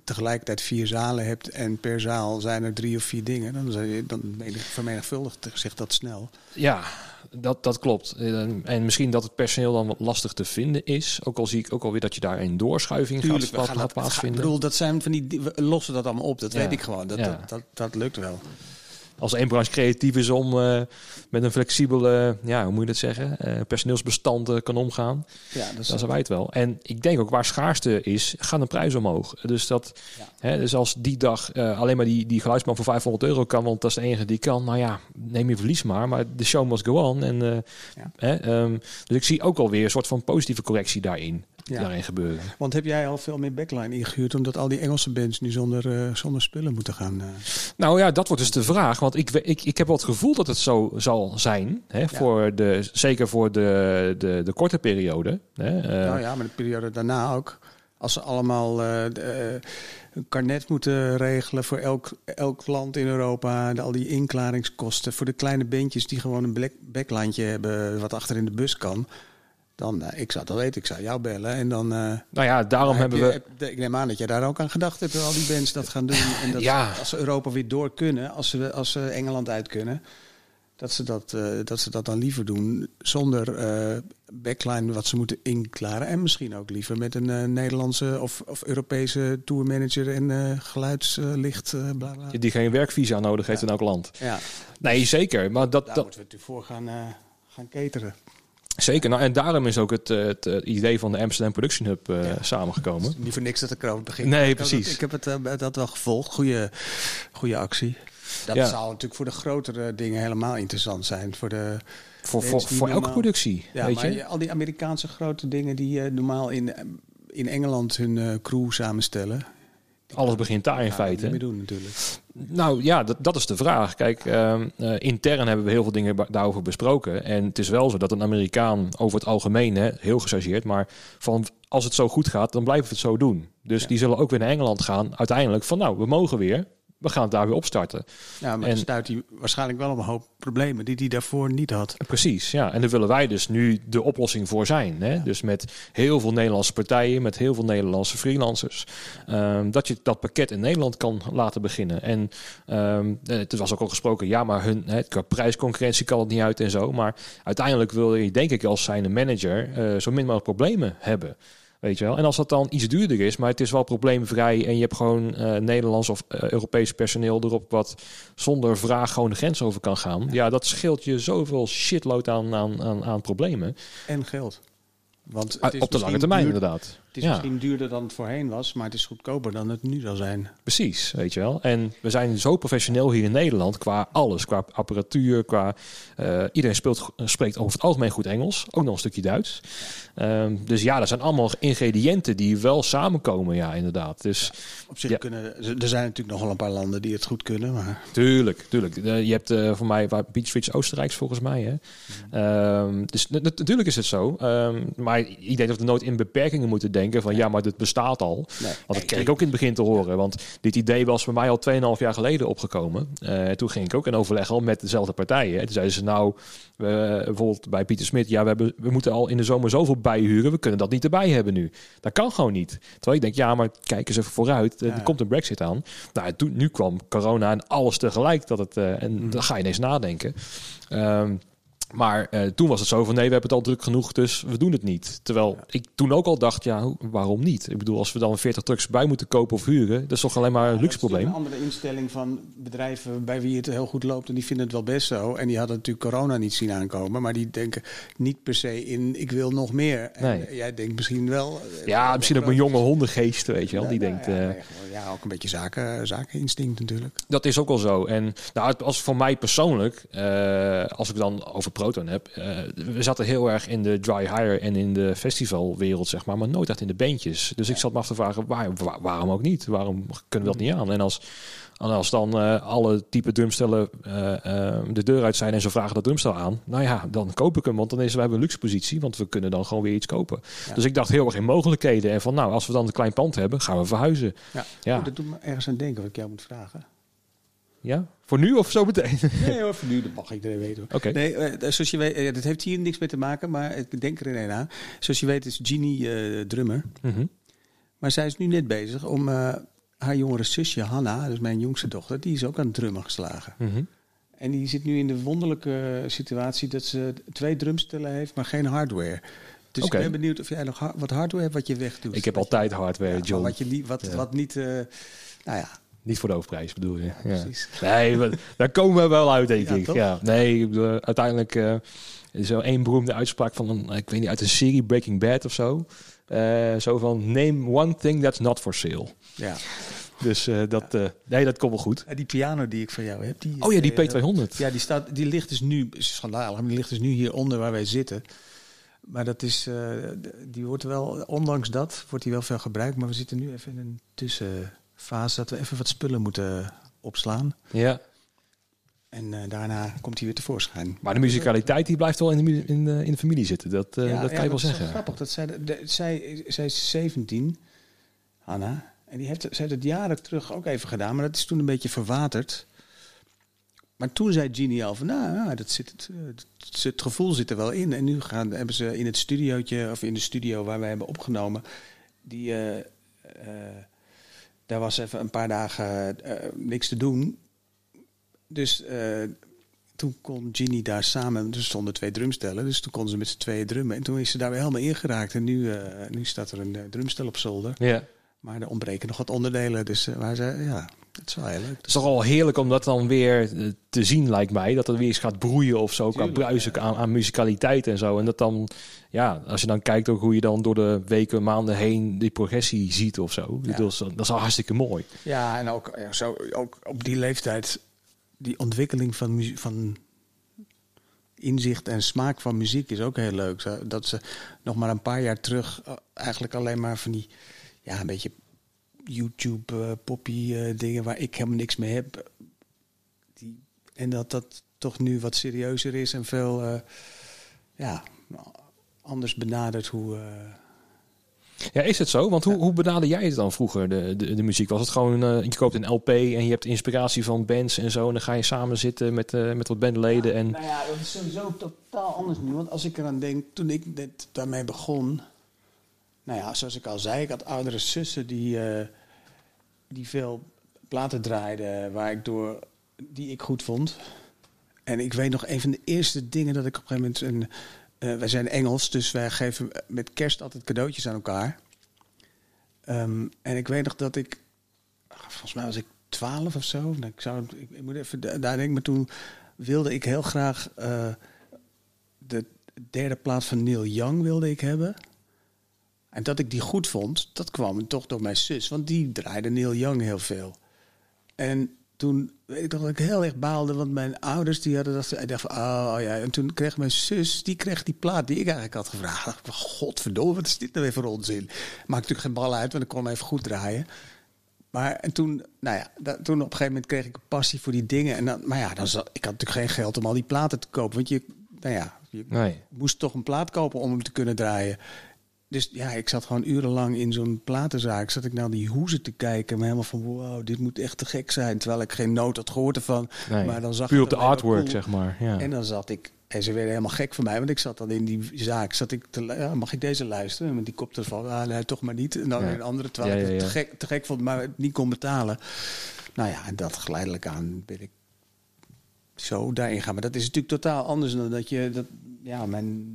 tegelijkertijd vier zalen hebt en per zaal zijn er drie of vier dingen, dan, dan menig- vermenigvuldigt zich dat snel. Ja, dat, dat klopt. En misschien dat het personeel dan wat lastig te vinden is. Ook al zie ik ook alweer dat je daar een doorschuiving Tuurlijk, gaat, gaat, gaat plaatsvinden. ik bedoel, dat zijn van die, we lossen dat allemaal op. Dat Ja. weet ik gewoon. Dat, Ja. dat, dat, dat lukt wel. Als één branche creatief is om eh, met een flexibele, ja, hoe moet je dat zeggen, eh, personeelsbestand eh, kan omgaan, Ja, dat dan zijn wij het wel. En ik denk ook waar schaarste is, gaan de prijs omhoog. Dus, dat, Ja. hè, dus als die dag alleen maar die, die geluidsman voor 500 euro kan, want dat is de enige die kan, nou ja, neem je verlies maar. Maar de show must go on. En, Ja. hè, ehm, dus ik zie ook alweer een soort van positieve correctie daarin, Ja. daarin gebeuren. Want heb jij al veel meer backline ingehuurd omdat al die Engelse bands nu zonder, eh, zonder spullen moeten gaan? eh? Nou ja, dat wordt dus de vraag. Want ik, ik, ik heb wel het gevoel dat het zo zal zijn. Hè, voor de, zeker voor de, de, de korte periode. Hè, eh, nou ja, maar de periode daarna ook. Als ze allemaal de, een karnet moeten regelen voor elk, elk land in Europa. de- al die inklaringskosten. Voor de kleine bandjes die gewoon een black, backlijntje hebben wat achter in de bus kan. Dan, eh, ik zou al weten, ik zou jou bellen. En dan, eh, Nou ja, daarom heb hebben je- we... ik neem aan dat jij daar ook aan gedacht hebt. Al die bands dat gaan doen. En dat Ja. als ze Europa weer door kunnen. Als ze, als ze Engeland uit kunnen. Dat ze dat, eh, dat ze dat dan liever doen zonder backline wat ze moeten inklaren. En misschien ook liever met een Nederlandse of, of Europese tourmanager en geluidslicht. bla bla. Die geen werkvisa nodig heeft in elk land. Ja, Nee, zeker. Maar dat, daar dat, moeten we natuurlijk voor gaan, gaan cateren. Zeker. Nou, en daarom is ook het, eh, het eh, idee van de Amsterdam Production Hub eh, Ja. samengekomen. Niet voor niks dat ik erover begin. Nee, Ik precies. Ik heb het dat wel gevolgd. Goeie, goede actie. Dat Ja. zou natuurlijk voor de grotere dingen helemaal interessant zijn. Voor de, Voor, voor, voor elke productie, ja, weet maar je? al die Amerikaanse grote dingen die eh, normaal in, in Engeland hun eh, crew samenstellen. Alles begint daar in feite. niet meer doen natuurlijk. Nou ja, dat, dat is de vraag. Kijk, ehm, eh, intern hebben we heel veel dingen daarover besproken. En het is wel zo dat een Amerikaan over het algemeen, hè, heel gechargeerd, maar van als het zo goed gaat, dan blijven we het zo doen. Dus Ja. die zullen ook weer naar Engeland gaan, uiteindelijk van nou, we mogen weer. We gaan het daar weer opstarten. Ja, maar En- dan stuit hij waarschijnlijk wel op een hoop problemen die hij daarvoor niet had. Precies, ja. En daar willen wij dus nu de oplossing voor zijn. Hè? Dus met heel veel Nederlandse partijen, met heel veel Nederlandse freelancers. ehm, dat je dat pakket in Nederland kan laten beginnen. En ehm eh, het was ook al gesproken, ja, maar hun hè, qua prijsconcurrentie kan het niet uit en zo. Maar uiteindelijk wil je, denk ik, als zijnde manager eh, zo min mogelijk problemen hebben. Weet je wel? En als dat dan iets duurder is, maar het is wel probleemvrij en je hebt gewoon eh, Nederlands of eh, Europees personeel erop wat zonder vraag gewoon de grens over kan gaan. Ja, dat scheelt je zoveel shitload aan, aan, aan, aan problemen. En geld. Want het Ah, is op de lange termijn duur- inderdaad. Het is Ja. misschien duurder dan het voorheen was, maar het is goedkoper dan het nu zal zijn. Precies, weet je wel. En we zijn zo professioneel hier in Nederland qua alles, qua apparatuur, qua eh, iedereen speelt, spreekt over het algemeen goed Engels, ook nog een stukje Duits. Ehm, dus ja, dat zijn allemaal ingrediënten die wel samenkomen, ja, inderdaad. Dus Op zich Ja. kunnen, er zijn natuurlijk nog wel een paar landen die het goed kunnen, maar Tuurlijk, tuurlijk. Eh, je hebt eh, voor mij waar Beach Oostenrijks volgens mij. Hè? Ehm, dus na- na- natuurlijk is het zo. Ehm, maar ik denk dat we nooit in beperkingen moeten denken van ja, maar dit bestaat al. nee. Want dat kreeg ik ook in het begin te horen. Want dit idee was voor mij al 2,5 jaar geleden opgekomen. Eh, toen ging ik ook in overleg al met dezelfde partijen. En toen zeiden ze nou, bijvoorbeeld bij Pieter Smit, ja, we, hebben, we moeten al in de zomer zoveel bijhuren. We kunnen dat niet erbij hebben nu. Dat kan gewoon niet. Terwijl ik denk, ja, maar kijk eens even vooruit. Eh, Ja. Er komt een brexit aan. Nou, toen, nu kwam corona en alles tegelijk. Dat het, eh, en Mhm. dan ga je ineens nadenken. Ehm, maar eh, toen was het zo van nee, we hebben het al druk genoeg, dus we doen het niet. Terwijl ik toen ook al dacht, ja, waarom niet? Ik bedoel, als we dan 40 trucks bij moeten kopen of huren, dat is toch alleen maar een luxe probleem. Een andere instelling van bedrijven bij wie het heel goed loopt en die vinden het wel best zo. En die hadden natuurlijk corona niet zien aankomen, maar die denken niet per se in ik wil nog meer. En Nee. jij denkt misschien wel. eh, Ja, misschien ook een jonge hondengeest, weet je wel. Die denkt, ja, eh, ook een beetje zaken, zakeninstinct natuurlijk. dat is ook wel zo. En nou, als voor mij persoonlijk, eh, als ik dan over Heb, eh, we zaten heel erg in de dry hire en in de festivalwereld, zeg maar, maar nooit echt in de bandjes. Dus ik zat me af te vragen, waar, waar- waarom ook niet? Waarom kunnen we dat niet aan? En als, als dan eh, alle type drumstellen eh, eh, de deur uit zijn en ze vragen dat drumstel aan, nou ja, dan koop ik hem, want dan is we hebben een luxe positie, want we kunnen dan gewoon weer iets kopen. Ja. Dus ik dacht heel erg in mogelijkheden en van, nou, als we dan een klein pand hebben, gaan we verhuizen. Ja. Ja. Oh, dat doet me ergens aan denken wat ik jou moet vragen. Ja, voor nu of zo meteen? Nee hoor, voor nu, dat mag iedereen weten. hoor. Oké. Nee, eh, zoals je weet, eh, dat heeft hier niks mee te maken, maar ik denk er een aan. Zoals je weet is Jeannie eh, drummer. Mhm. Maar zij is nu net bezig om eh, haar jongere zusje Hanna, dus mijn jongste dochter, die is ook aan het drummen geslagen. Mhm. En die zit nu in de wonderlijke situatie dat ze twee drumstellen heeft, maar geen hardware. Dus ik ben benieuwd of jij nog wat hardware hebt wat je wegdoet. Ik heb altijd je- hardware, ja, John. Wat, je niet, wat, Ja. wat niet, eh, nou ja, Niet voor de hoofdprijs bedoel je? Ja, precies. Nee, daar komen we wel uit, denk ik. toch? Ja. Nee, uiteindelijk eh, is er één beroemde uitspraak van een, ik weet niet, uit een serie Breaking Bad of zo. Eh, zo van, name one thing that's not for sale. Ja. Dus eh, dat, nee, dat komt wel goed. En die piano die ik van jou heb, die, Oh ja, die eh, P200. Ja, die, staat, die ligt dus nu, schandalig, maar die ligt dus nu hieronder waar wij zitten. Maar dat is, die wordt wel, ondanks dat, wordt die wel veel gebruikt. Maar we zitten nu even in een tussenfase dat we even wat spullen moeten opslaan. Ja. En eh, daarna komt hij weer tevoorschijn. Maar de muzikaliteit die blijft wel in de, in de, in de familie zitten. Dat, eh, Ja, dat ja, kan je wel zeggen. Grappig, dat zij, de, de- zij, zij is 17, Hanna. En die heeft, zij heeft het jaren terug ook even gedaan, maar dat is toen een beetje verwaterd. Maar toen zei Genie al van, nou, ja, dat zit, het, eh, het, het gevoel zit er wel in. En nu gaan, hebben ze in het studiootje, of in de studio waar wij hebben opgenomen, die, eh, eh, daar was even een paar dagen eh, niks te doen. Dus eh, toen kon Ginny daar samen, er stonden twee drumstellen, dus toen kon ze met z'n tweeën drummen. En toen is ze daar weer helemaal ingeraakt. En nu, eh, nu staat er een drumstel op zolder. Ja. Maar er ontbreken nog wat onderdelen. Dus eh, waar ze, ja, dat is wel heel leuk. Het is toch al heerlijk om dat dan weer eh, te zien, lijkt mij. Dat het weer eens gaat broeien of zo, Tuurlijk, qua bruisen ja. aan, aan musicaliteit en zo. En dat dan, ja, als je dan kijkt ook hoe je dan door de weken, maanden heen die progressie ziet of zo. Ja. Dat, is, dat is al hartstikke mooi. Ja, en ook, ja, zo, ook op die leeftijd, die ontwikkeling van, van inzicht en smaak van muziek is ook heel leuk. Zo, Dat ze nog maar een paar jaar terug eh, eigenlijk alleen maar van die, ja, een beetje YouTube eh, poppy eh, dingen waar ik helemaal niks mee heb. Die, en dat dat toch nu wat serieuzer is en veel, eh, ja, anders benadert hoe... Ja, is het zo? Want hoe, hoe benader jij het dan vroeger, de, de, de muziek? Was het gewoon, je koopt een LP en je hebt inspiratie van bands en zo. En dan ga je samen zitten met, met wat bandleden. En, Nou ja, dat is sowieso totaal anders nu. Want als ik eraan denk, toen ik net daarmee begon... Nou ja, zoals ik al zei, ik had oudere zussen die, eh, die veel platen draaiden... Waar ik door, die ik goed vond. En ik weet nog, een van de eerste dingen dat ik op een gegeven moment... Een, eh, wij zijn Engels, dus wij geven met kerst altijd cadeautjes aan elkaar. Ehm, en ik weet nog dat ik... Volgens mij was ik twaalf of zo. Nou, Ik, zou, ik, ik moet even da- daar denken, maar toen wilde ik heel graag eh, de derde plaat van Neil Young wilde ik hebben. En dat ik die goed vond, dat kwam toch door mijn zus. Want die draaide Neil Young heel veel. En toen weet ik dat ik heel erg baalde, want mijn ouders die hadden dat. Ik dacht van, oh ja. En toen kreeg mijn zus, die kreeg die plaat die ik eigenlijk had gevraagd. Godverdomme, wat is dit nou weer voor onzin? Maakt natuurlijk geen bal uit, want ik kon hem even goed draaien. Maar en toen, nou ja, dat, toen op een gegeven moment kreeg ik een passie voor die dingen. En dan, maar ja, dan zat, ik had natuurlijk geen geld om al die platen te kopen. Want je, nou ja, je Nee. moest toch een plaat kopen om hem te kunnen draaien. Dus ja, ik zat gewoon urenlang in zo'n platenzaak. Zat ik naar die hoezen te kijken. Maar helemaal van, wow, dit moet echt te gek zijn. Terwijl ik geen noot had gehoord ervan. nee. Maar dan zag Puur op de artwork, cool. zeg maar. Ja. En dan zat ik, en ze werden helemaal gek van mij, want ik zat dan in die zaak. Zat ik te, ja, mag ik deze luisteren? Met die koptelefoon, ah, nee, toch maar niet. En dan Ja. een andere, terwijl ik het te gek, te gek vond, maar het niet kon betalen. Nou ja, en dat geleidelijk aan ben ik zo daarin gaan. Maar dat is natuurlijk totaal anders dan dat je, dat, ja, mijn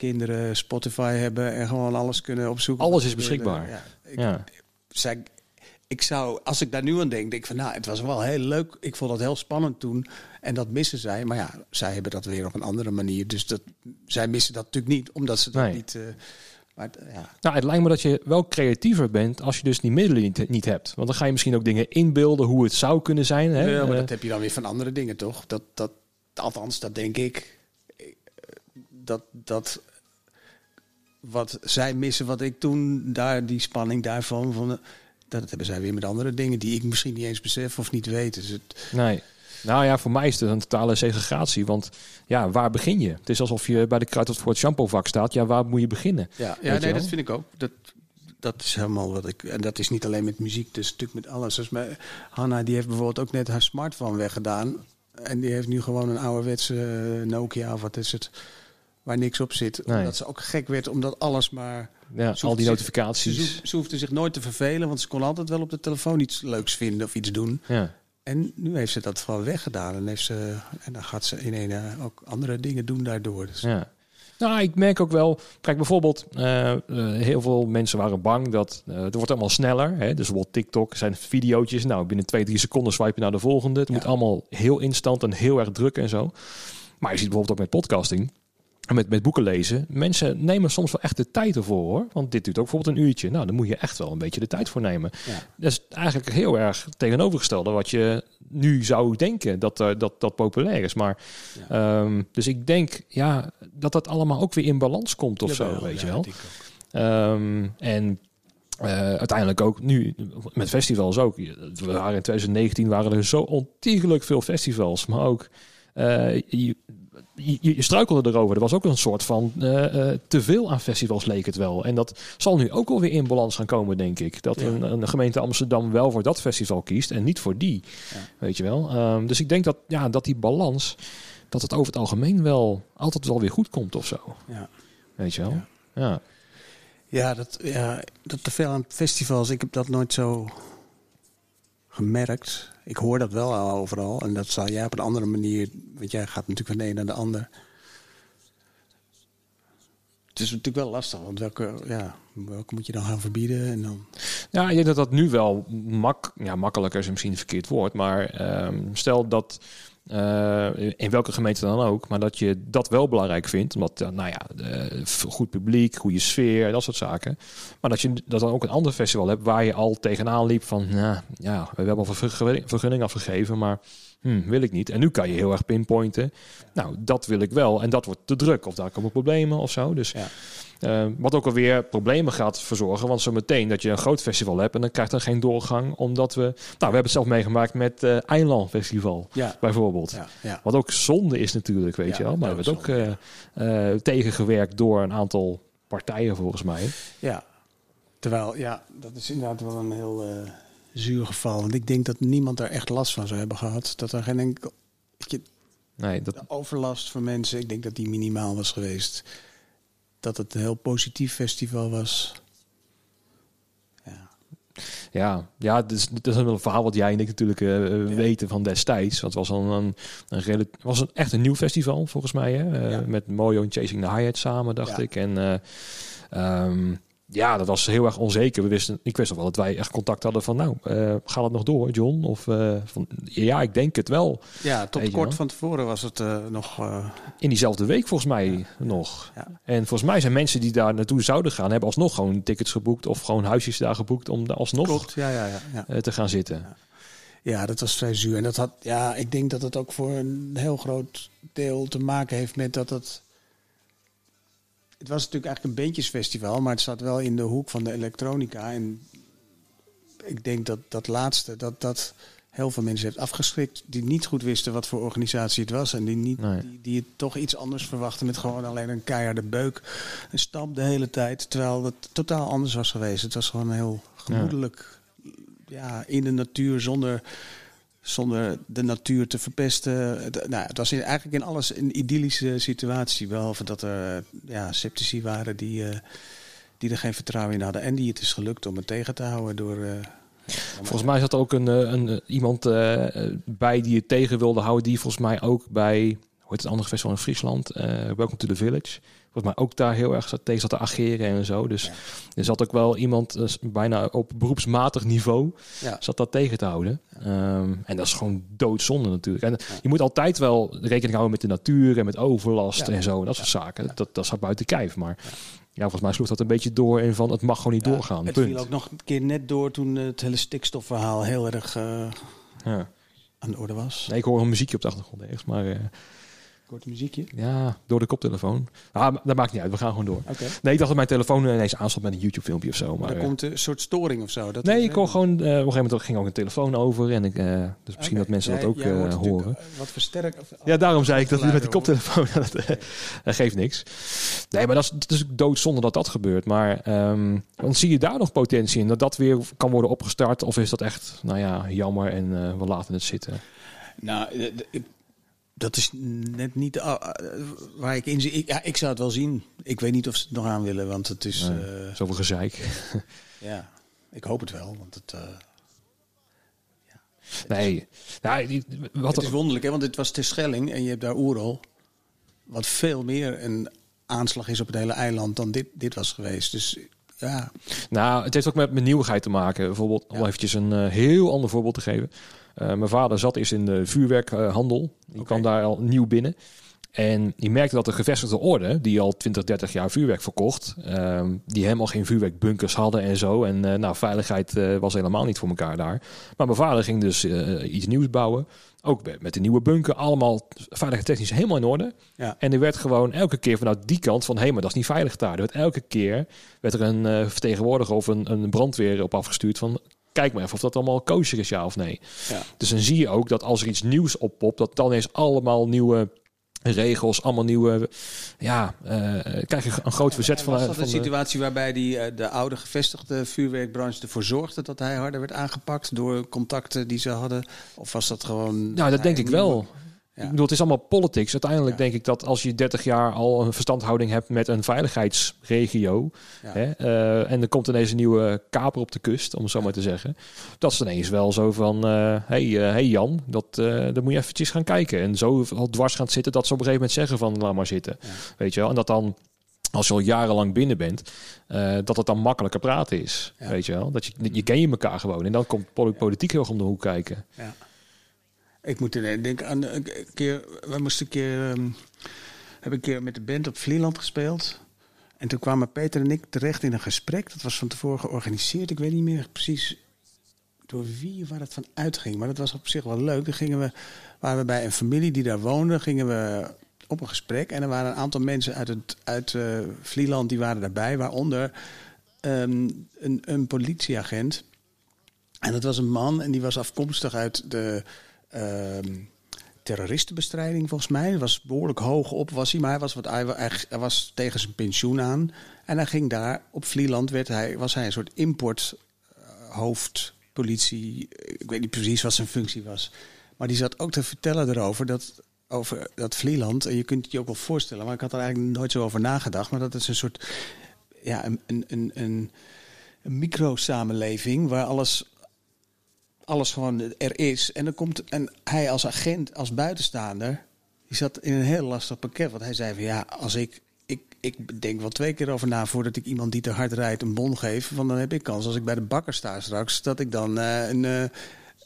kinderen Spotify hebben en gewoon alles kunnen opzoeken. Alles is beschikbaar. Ja, ik, Ja. zij, ik zou, als ik daar nu aan denk, denk ik van nou, het was wel heel leuk. Ik vond het heel spannend toen. En dat missen zij. Maar ja, zij hebben dat weer op een andere manier. Dus dat, zij missen dat natuurlijk niet, omdat ze dat Nee. niet. eh, maar het- ja, Nou, het lijkt me dat je wel creatiever bent als je dus die middelen niet, niet hebt. Want dan ga je misschien ook dingen inbeelden hoe het zou kunnen zijn. Hè? Ja, maar Eh, dat heb je dan weer van andere dingen, toch? Dat, dat, althans, dat denk ik. Eh, Dat, dat wat zij missen, wat ik toen daar, die spanning daarvan, van, dat hebben zij weer met andere dingen die ik misschien niet eens besef of niet weet. Dus het, Nee. Nou ja, voor mij is het een totale segregatie. Want ja, waar begin je? Het is alsof je bij de kruid voor het shampoovak staat. Ja, waar moet je beginnen? Ja, ja nee, dat vind ik ook. Dat, dat is helemaal wat ik. En dat is niet alleen met muziek, dus natuurlijk met alles. Dus mijn, Hanna die heeft bijvoorbeeld ook net haar smartphone weggedaan. En die heeft nu gewoon een ouderwetse eh, Nokia of wat is het. Waar niks op zit. Nee. Omdat ze ook gek werd, omdat alles maar. Ja, al die hoeft zich- Ze, notificaties. ze hoefde zich nooit te vervelen, want ze kon altijd wel op de telefoon iets leuks vinden of iets doen. Ja. En nu heeft ze dat gewoon weggedaan. En, heeft ze, en dan gaat ze in een eh, ook andere dingen doen daardoor. Dus, Ja. Nou, ik merk ook wel. Kijk, bijvoorbeeld, eh, eh, heel veel mensen waren bang dat het wordt allemaal sneller. Hè? Dus bijvoorbeeld TikTok zijn videootjes. Nou, binnen twee, drie seconden swipe je naar de volgende. Het Ja. moet allemaal heel instant en heel erg druk en zo. Maar je ziet bijvoorbeeld ook met podcasting. Met, met boeken lezen. Mensen nemen soms wel echt de tijd ervoor hoor. Want dit duurt ook bijvoorbeeld een uurtje. Nou, dan moet je echt wel een beetje de tijd voor nemen. Ja. Dat is eigenlijk heel erg tegenovergestelde wat je nu zou denken dat eh, dat, dat populair is. Maar ehm, dus ik denk ja, dat dat allemaal ook weer in balans komt of zo, weet je wel. Ehm, en eh, uiteindelijk ook nu met festivals ook. We waren in 2019 waren er zo ontiegelijk veel festivals, maar ook eh, je, je, je struikelde erover. Er was ook een soort van eh, eh, te veel aan festivals leek het wel. En dat zal nu ook alweer in balans gaan komen, denk ik. Dat Ja. een, een gemeente Amsterdam wel voor dat festival kiest en niet voor die. Ja. Weet je wel. Ehm, dus ik denk dat, ja, dat die balans, dat het over het algemeen wel altijd wel weer goed komt of zo. Ja. Weet je wel. Ja. ja. Ja, dat, ja, dat te veel aan festivals. Ik heb dat nooit zo gemerkt. Ik hoor dat wel al overal. En dat zal jij op een andere manier... Want jij gaat natuurlijk van de een naar de ander. Het is natuurlijk wel lastig. Want welke, ja, welke moet je dan gaan verbieden? En dan, Ja, ik denk dat dat nu wel mak ja, makkelijker is misschien een verkeerd woord. Maar ehm, stel dat eh, in welke gemeente dan ook, maar dat je dat wel belangrijk vindt. Omdat, eh, nou ja, eh, goed publiek, goede sfeer, dat soort zaken. Maar dat je dat dan ook een ander festival hebt waar je al tegenaan liep van, nou ja, we hebben al vergunning afgegeven, maar hm, wil ik niet. En nu kan je heel erg pinpointen. Nou, dat wil ik wel en dat wordt te druk of daar komen problemen of zo. Dus Ja. eh, wat ook alweer problemen gaat verzorgen. Want zo meteen dat je een groot festival hebt en dan krijgt er geen doorgang. Omdat we. Nou, we hebben het zelf meegemaakt met eh Eiland Festival ja, bijvoorbeeld. ja, ja. Wat ook zonde is natuurlijk, weet je wel. Maar we hebben het ook eh, tegengewerkt door een aantal partijen volgens mij. ja. Terwijl, ja, dat is inderdaad wel een heel eh, zuur geval. Want ik denk dat niemand daar echt last van zou hebben gehad. Dat er geen enkel... je, Nee, dat, de overlast voor mensen, ik denk dat die minimaal was geweest. Dat het een heel positief festival was. Ja, ja, ja dat, is, dat is een verhaal wat jij en ik natuurlijk eh, eh, weten van destijds. Want het was, een, een, een was een, echt een nieuw festival volgens mij. Hè? Eh, Ja. Met Mojo en Chasing the Hyatt samen, dacht Ja. ik. En ehm, ja, dat was heel erg onzeker. We wisten, ik wist nog wel dat wij echt contact hadden van, nou, uh, gaat het nog door, John? Of uh, van, ja, ik denk het wel. Ja, tot kort van tevoren was het uh, nog. In diezelfde week volgens mij ja. nog. Ja. En volgens mij zijn mensen die daar naartoe zouden gaan, hebben alsnog gewoon tickets geboekt of gewoon huisjes daar geboekt om daar alsnog Klopt. Ja, ja, ja, te gaan zitten. Ja. ja, dat was vrij zuur. En dat had, ja, ik denk dat het ook voor een heel groot deel te maken heeft met dat het het was natuurlijk eigenlijk een beentjesfestival, maar het zat wel in de hoek van de elektronica. En ik denk dat dat laatste, dat dat heel veel mensen heeft afgeschrikt die niet goed wisten wat voor organisatie het was. En die, niet, die, die het toch iets anders verwachten met gewoon alleen een keiharde beuk. Een stamp de hele tijd, terwijl het totaal anders was geweest. Het was gewoon heel gemoedelijk ja. in de natuur zonder zonder de natuur te verpesten. Nou, het was eigenlijk in alles een idyllische situatie. Behalve dat er ja, sceptici waren die, uh, die er geen vertrouwen in hadden. En die het is gelukt om het tegen te houden door... Uh, volgens mij zat er ook een, een, iemand bij die het tegen wilde houden. Die volgens mij ook bij, hoe heet het andere festival in Friesland? Welcome to the Village volgens mij ook daar heel erg tegen zat te ageren en zo. Dus er zat ook wel iemand uh, bijna op beroepsmatig niveau ja. zat dat tegen te houden. Um, en dat is gewoon doodzonde natuurlijk. En je moet altijd wel rekening houden met de natuur en met overlast en zo. En dat soort zaken. Dat, dat staat buiten kijf. Maar ja, volgens mij sloeg dat een beetje door in van het mag gewoon niet doorgaan. Het viel ook nog een keer net door toen het hele stikstofverhaal heel erg uh, aan de orde was. Nee, ik hoor een muziekje op de achtergrond ergens, maar... Uh, Kort muziekje? Ja, door de koptelefoon. Ah, dat maakt niet uit, we gaan gewoon door. Okay. Nee, ik dacht dat mijn telefoon ineens aanstond met een YouTube-filmpje of zo. Maar, maar er komt een soort storing of zo? Dat nee, ik hoor gewoon... Uh, op een gegeven moment ging ook een telefoon over. En ik, uh, dus misschien okay. dat mensen jij, dat ook uh, horen. Wat versterkt. Ja, daarom zei ik dat met de koptelefoon... dat, dat geeft niks. Nee, maar dat is, dat is doodzonde dat dat gebeurt. Maar um, dan zie je daar nog potentie in. Dat dat weer kan worden opgestart. Of is dat echt, nou ja, jammer en we laten het zitten? Nou, dat is net niet uh, waar ik in zie. Ik, ja, ik zou het wel zien. Ik weet niet of ze het nog aan willen, want het is. Nee, uh, zoveel gezeik. ja, ik hoop het wel, want het. Uh, ja. Nee, wat het is wonderlijk, hè? Want het was Terschelling en je hebt daar Oerol, wat veel meer een aanslag is op het hele eiland dan dit, dit was geweest. Dus ja. Nou, het heeft ook met, met nieuwigheid te maken. Bijvoorbeeld, om eventjes een heel ander voorbeeld te geven. Uh, mijn vader zat eerst in de vuurwerkhandel. Die okay. kwam daar al nieuw binnen. En die merkte dat de gevestigde orde, die al 20, 30 jaar vuurwerk verkocht, uh, die helemaal geen vuurwerkbunkers hadden en zo. En uh, nou, veiligheid uh, was helemaal niet voor elkaar daar. Maar mijn vader ging dus iets nieuws bouwen. Ook met de nieuwe bunker, allemaal veiligheidstechnisch helemaal in orde. Ja. En er werd gewoon elke keer vanuit die kant van, hé, hey, maar dat is niet veilig daar. Er werd elke keer werd er een vertegenwoordiger of een, een brandweer op afgestuurd van, kijk maar even of dat allemaal kosher is, ja of nee. Ja. Dus dan zie je ook dat als er iets nieuws oppopt, dat dan eens allemaal nieuwe regels, allemaal nieuwe. Ja, uh, krijg je een groot verzet van. Was dat van een situatie waarbij die, uh, de oude gevestigde vuurwerkbranche ervoor zorgde dat hij harder werd aangepakt door contacten die ze hadden? Of was dat gewoon. Nou, dat denk ik wel. Ik bedoel, het is allemaal politics. Uiteindelijk denk ik dat als je 30 jaar al een verstandhouding hebt met een veiligheidsregio. Hè, uh, en er komt ineens een nieuwe kaper op de kust, om het zo maar te zeggen. Dat is ineens wel zo van: hé uh, hey, uh, hey Jan, dat, dan moet je eventjes gaan kijken. En zo al dwars gaan zitten dat ze op een gegeven moment zeggen: van laat maar zitten. Weet je wel? En dat dan als je al jarenlang binnen bent, uh, dat het dan makkelijker praten is. Ja. Weet je wel? Dat je, je ken je elkaar gewoon. En dan komt politiek heel erg om de hoek kijken. Ja. Ik moet er denken aan een keer. We moesten een keer. Um, heb een keer met de band op Vlieland gespeeld. En toen kwamen Peter en ik terecht in een gesprek. Dat was van tevoren georganiseerd. Ik weet niet meer precies door wie waar het van uitging. Maar dat was op zich wel leuk. Dan gingen we, waren we bij een familie die daar woonde. Gingen we op een gesprek. En er waren een aantal mensen uit, het, uit uh, Vlieland die waren daarbij. Waaronder um, een, een politieagent. En dat was een man en die was afkomstig uit de terroristenbestrijding volgens mij. Was behoorlijk hoog op, was hij, maar hij was, wat, hij, hij was tegen zijn pensioen aan. En hij ging daar, op Vlieland werd hij, was hij een soort importhoofd, politie. Ik weet niet precies wat zijn functie was. Maar die zat ook te vertellen erover dat, over dat Vlieland. En je kunt het je ook wel voorstellen, maar ik had er eigenlijk nooit zo over nagedacht. Maar dat is een soort, ja, een, een, een, een micro-samenleving waar alles alles gewoon er is. En dan komt en hij als agent, als buitenstaander, die zat in een heel lastig pakket. Want hij zei van ja, als ik, ik, ik denk wel twee keer over na voordat ik iemand die te hard rijdt een bon geef. Want dan heb ik kans als ik bij de bakker sta straks dat ik dan eh, een, eh,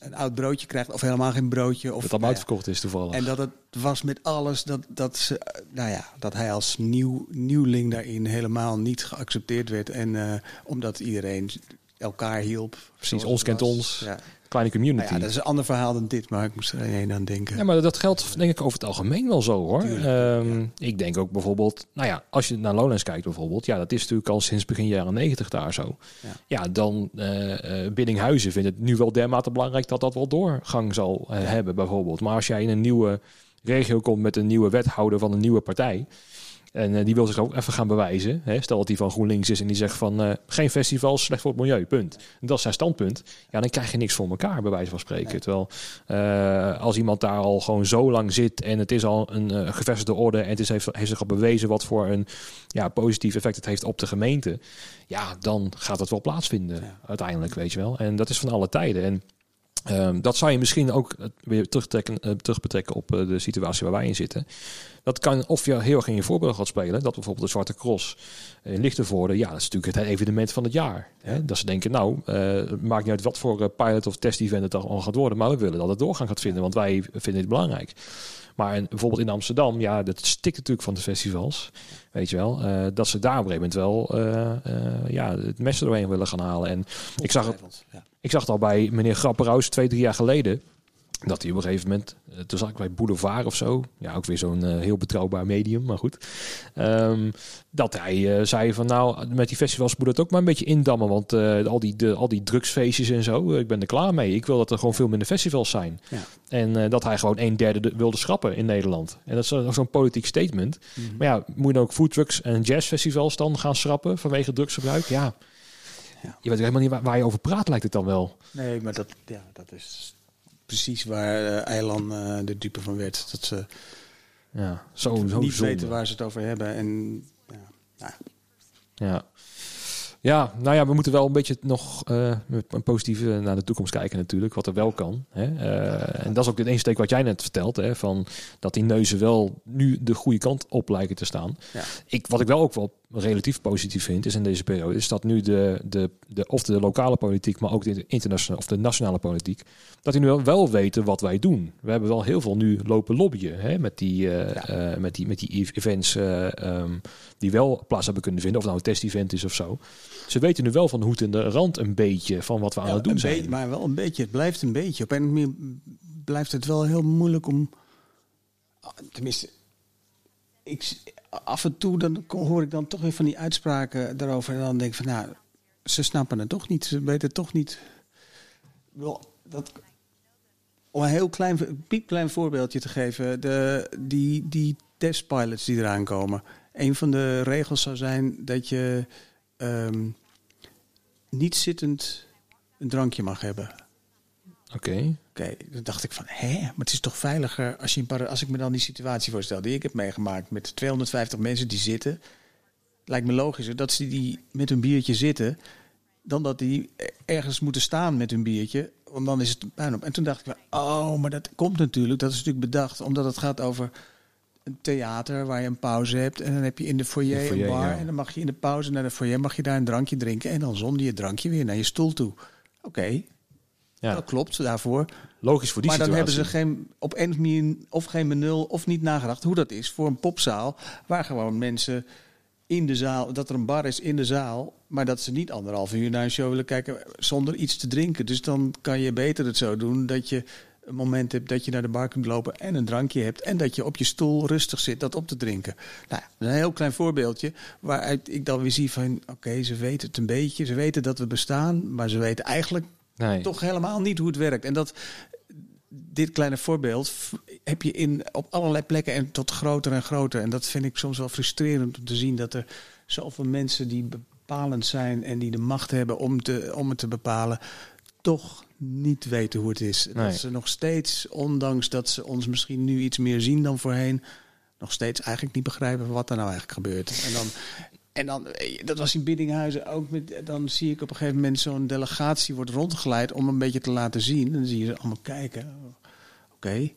een oud broodje krijg of helemaal geen broodje. Of, Dat allemaal uitverkocht is toevallig. En dat het was met alles dat, dat, ze, eh, nou ja, dat hij als nieuw, nieuwling daarin helemaal niet geaccepteerd werd. En eh, omdat iedereen elkaar hielp. zoals ons kent ons. Ja. Kleine community. Nou ja, dat is een ander verhaal dan dit, maar ik moest er één aan denken. Ja, maar dat geldt denk ik over het algemeen wel zo hoor. Tuurlijk, Ehm, Ik denk ook bijvoorbeeld, nou ja, als je naar Lowlands kijkt bijvoorbeeld, ja, dat is natuurlijk al sinds begin jaren negentig daar zo. Ja. Ja, dan eh eh Biddinghuizen vindt het nu wel dermate belangrijk dat dat wel doorgang zal eh, hebben bijvoorbeeld. Maar als jij in een nieuwe regio komt met een nieuwe wethouder van een nieuwe partij. En eh, die wil zich ook even gaan bewijzen. Hè? Stel dat die van GroenLinks is en die zegt van eh, geen festivals, slecht voor het milieu, punt. En dat is zijn standpunt. Ja, dan krijg je niks voor elkaar, bij wijze van spreken. Nee. Terwijl eh, als iemand daar al gewoon zo lang zit en het is al een gevestigde orde en het is, heeft, heeft zich al bewezen wat voor een ja, positief effect het heeft op de gemeente. Ja, dan gaat het wel plaatsvinden Ja. uiteindelijk, weet je wel. En dat is van alle tijden. En Ehm, dat zou je misschien ook eh, weer terugtrekken, eh, terugbetrekken op eh, de situatie waar wij in zitten. Dat kan of je heel erg in je voorbeeld gaat spelen. Dat bijvoorbeeld de Zwarte Cross in Lichtenvoorde, ja, dat is natuurlijk het evenement van het jaar. Hè? Dat ze denken, nou, het maakt niet uit wat voor pilot of test event het al gaat worden, maar we willen dat het doorgang gaat vinden, want wij vinden het belangrijk. Maar bijvoorbeeld in Amsterdam, ja, dat stikt natuurlijk van de festivals, weet je wel. dat ze daar op een gegeven moment wel ja, het mes doorheen willen gaan halen. En ik zag het. Ik zag het al bij meneer Grapperhaus twee, drie jaar geleden. Dat hij op een gegeven moment, eh, toen zag ik bij Boulevard of zo, ja, ook weer zo'n eh, heel betrouwbaar medium, maar goed. Ehm, dat hij eh, zei van nou, met die festivals moet het ook maar een beetje indammen, want al, die, de, al die drugsfeestjes en zo, ik ben er klaar mee. Ik wil dat er gewoon veel minder festivals zijn. Ja. En dat hij gewoon een derde de- wilde schrappen in Nederland. En dat is zo- zo'n politiek statement. Mhm. Maar ja, moet je dan ook foodtrucks en jazzfestivals dan gaan schrappen vanwege drugsgebruik? Ja. Ja. Je weet helemaal niet waar, waar je over praat, lijkt het dan wel. Nee, maar dat, ja, dat is precies waar eh Eiland eh, de dupe van werd. Dat ze Ja, zo, zo niet weten waar ze het over hebben. En ja, nou, Ja. Ja, nou ja, we moeten wel een beetje nog eh, een positieve naar de toekomst kijken natuurlijk, wat er wel kan. Hè? Eh, en dat is ook het insteek wat jij net vertelt, hè, van dat die neuzen wel nu de goede kant op lijken te staan. Ja. Ik, wat ik wel ook wel relatief positief vind, is in deze periode, is dat nu de, de, de of de lokale politiek, maar ook de internationale of de nationale politiek, dat die nu wel, wel weten wat wij doen. We hebben wel heel veel nu lopen lobbyen hè, met, die, eh, Ja. eh, met, die, met die events eh, ehm, die wel plaats hebben kunnen vinden, of nou een test-event is of zo. Ze weten nu wel van de hoed en de rand een beetje van wat we aan ja, het doen zijn. beetje, maar wel een beetje. Het blijft een beetje. Op een manier blijft het wel heel moeilijk om. Tenminste, ik, af en toe dan hoor ik dan toch weer van die uitspraken daarover. En dan denk ik van, nou, ze snappen het toch niet. Ze weten het toch niet. Wel, dat, om een heel klein, piepklein voorbeeldje te geven. De, die, die testpilots die eraan komen. Een van de regels zou zijn dat je ehm, niet zittend een drankje mag hebben. Oké. Oké, dan dacht ik van, hè, maar het is toch veiliger als, je een als ik me dan die situatie voorstel die ik heb meegemaakt met 250 mensen die zitten. Lijkt me logischer dat ze die met hun biertje zitten, dan dat die ergens moeten staan met hun biertje, want dan is het een puinhoop. En toen dacht ik van, oh, maar dat komt natuurlijk, dat is natuurlijk bedacht, omdat het gaat over een theater waar je een pauze hebt en dan heb je in de foyer, De foyer, een bar ja. en dan mag je in de pauze naar de foyer mag je daar een drankje drinken en dan zonder je drankje weer naar je stoel toe. Oké, Ja, dat klopt daarvoor. logisch voor die maar dan situatie. hebben ze geen, op een of manier of geen benul of niet nagedacht hoe dat is voor een popzaal. Waar gewoon mensen in de zaal, dat er een bar is in de zaal. Maar dat ze niet anderhalf uur naar een show willen kijken zonder iets te drinken. Dus dan kan je beter het zo doen dat je een moment hebt dat je naar de bar kunt lopen en een drankje hebt. En dat je op je stoel rustig zit dat op te drinken. Nou, een heel klein voorbeeldje waaruit ik dan weer zie van oké, ze weten het een beetje. Ze weten dat we bestaan, maar ze weten eigenlijk nee. toch helemaal niet hoe het werkt. En dat dit kleine voorbeeld heb je in, op allerlei plekken en tot groter en groter. En dat vind ik soms wel frustrerend om te zien dat er zoveel mensen die bepalend zijn en die de macht hebben om, te, om het te bepalen, toch niet weten hoe het is. Nee. Dat ze nog steeds, ondanks dat ze ons misschien nu iets meer zien dan voorheen, nog steeds eigenlijk niet begrijpen wat er nou eigenlijk gebeurt. En dan, en dan, eh, dat was in Biddinghuizen ook. Met, dan zie ik op een gegeven moment zo'n delegatie wordt rondgeleid om een beetje te laten zien. En dan zie je ze allemaal kijken. Oké.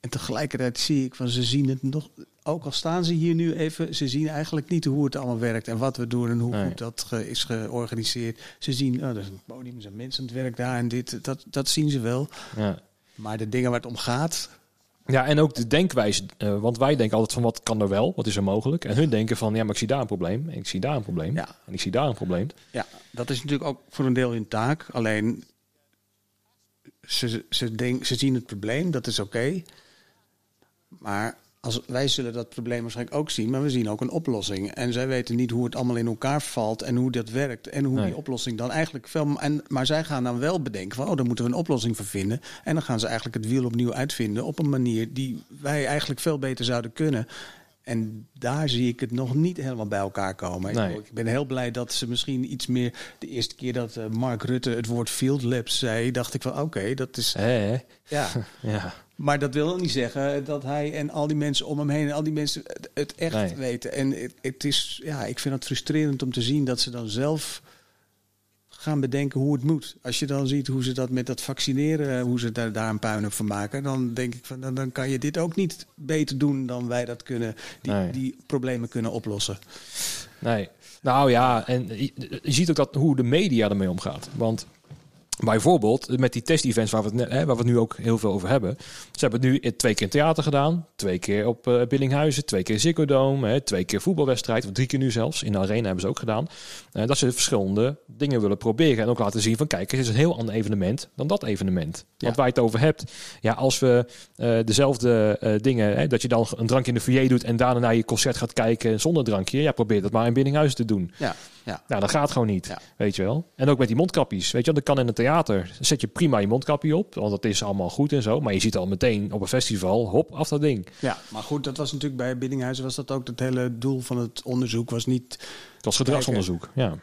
En tegelijkertijd zie ik van ze zien het nog ook al staan ze hier nu even, ze zien eigenlijk niet hoe het allemaal werkt en wat we doen en hoe Nee. goed dat ge- is georganiseerd. Ze zien, oh, er is een podium, er zijn mensen aan het werk daar en dit, dat, dat zien ze wel. Ja. Maar de dingen waar het om gaat, Ja, en ook de denkwijze. eh, want wij denken altijd van wat kan er wel, wat is er mogelijk. En hun denken van ja, maar ik zie daar een probleem. En ik zie daar een probleem. Ja. En ik zie daar een probleem. ja, dat is natuurlijk ook voor een deel hun taak. Alleen, ze, ze, denk, ze zien het probleem, dat is oké. Maar als, wij zullen dat probleem waarschijnlijk ook zien, maar we zien ook een oplossing. En zij weten niet hoe het allemaal in elkaar valt en hoe dat werkt. En hoe Nee. die oplossing dan eigenlijk veel. En, maar zij gaan dan wel bedenken van, oh, daar moeten we een oplossing voor vinden. En dan gaan ze eigenlijk het wiel opnieuw uitvinden op een manier die wij eigenlijk veel beter zouden kunnen. En daar zie ik het nog niet helemaal bij elkaar komen. Ik Nee. bedoel, Ik ben heel blij dat ze misschien iets meer. De eerste keer dat eh, Mark Rutte het woord field labs zei, dacht ik van oké, dat is. Ja. Ja. Maar dat wil niet zeggen dat hij en al die mensen om hem heen en al die mensen het- het echt Nee. weten. En het, het is, ja, ik vind het frustrerend om te zien dat ze dan zelf gaan bedenken hoe het moet. Als je dan ziet hoe ze dat met dat vaccineren, hoe ze daar, daar een puinhoop van maken, dan denk ik van dan, dan kan je dit ook niet beter doen dan wij dat kunnen, die, Nee. die problemen kunnen oplossen. Nee. Nou ja, en je, je ziet ook dat, hoe de media ermee omgaat. Want bijvoorbeeld met die test-events waar we, het net, hè, waar we het nu ook heel veel over hebben. Ze hebben het nu twee keer in theater gedaan. Twee keer op eh Billinghuizen. Twee keer Ziggo Dome. Hè, twee keer voetbalwedstrijd. Of drie keer nu zelfs. In de arena hebben ze ook gedaan. Eh, dat ze verschillende dingen willen proberen. En ook laten zien van kijk, het is een heel ander evenement dan dat evenement. Want waar je het over hebt. Ja, als we eh, dezelfde dingen, hè, dat je dan een drankje in de foyer doet en daarna naar je concert gaat kijken zonder drankje. Ja, probeer dat maar in Billinghuizen te doen. Ja, ja. Nou, dat gaat gewoon niet. Ja. Weet je wel. En ook met die mondkapjes. Weet je wel, dat kan in een theater. Zet je prima je mondkapje op, want dat is allemaal goed en zo. Maar je ziet al meteen op een festival, hop, af dat ding. ja, maar goed, dat was natuurlijk bij Biddinghuizen was dat ook het hele doel van het onderzoek was niet Dat was gedragsonderzoek. Ja.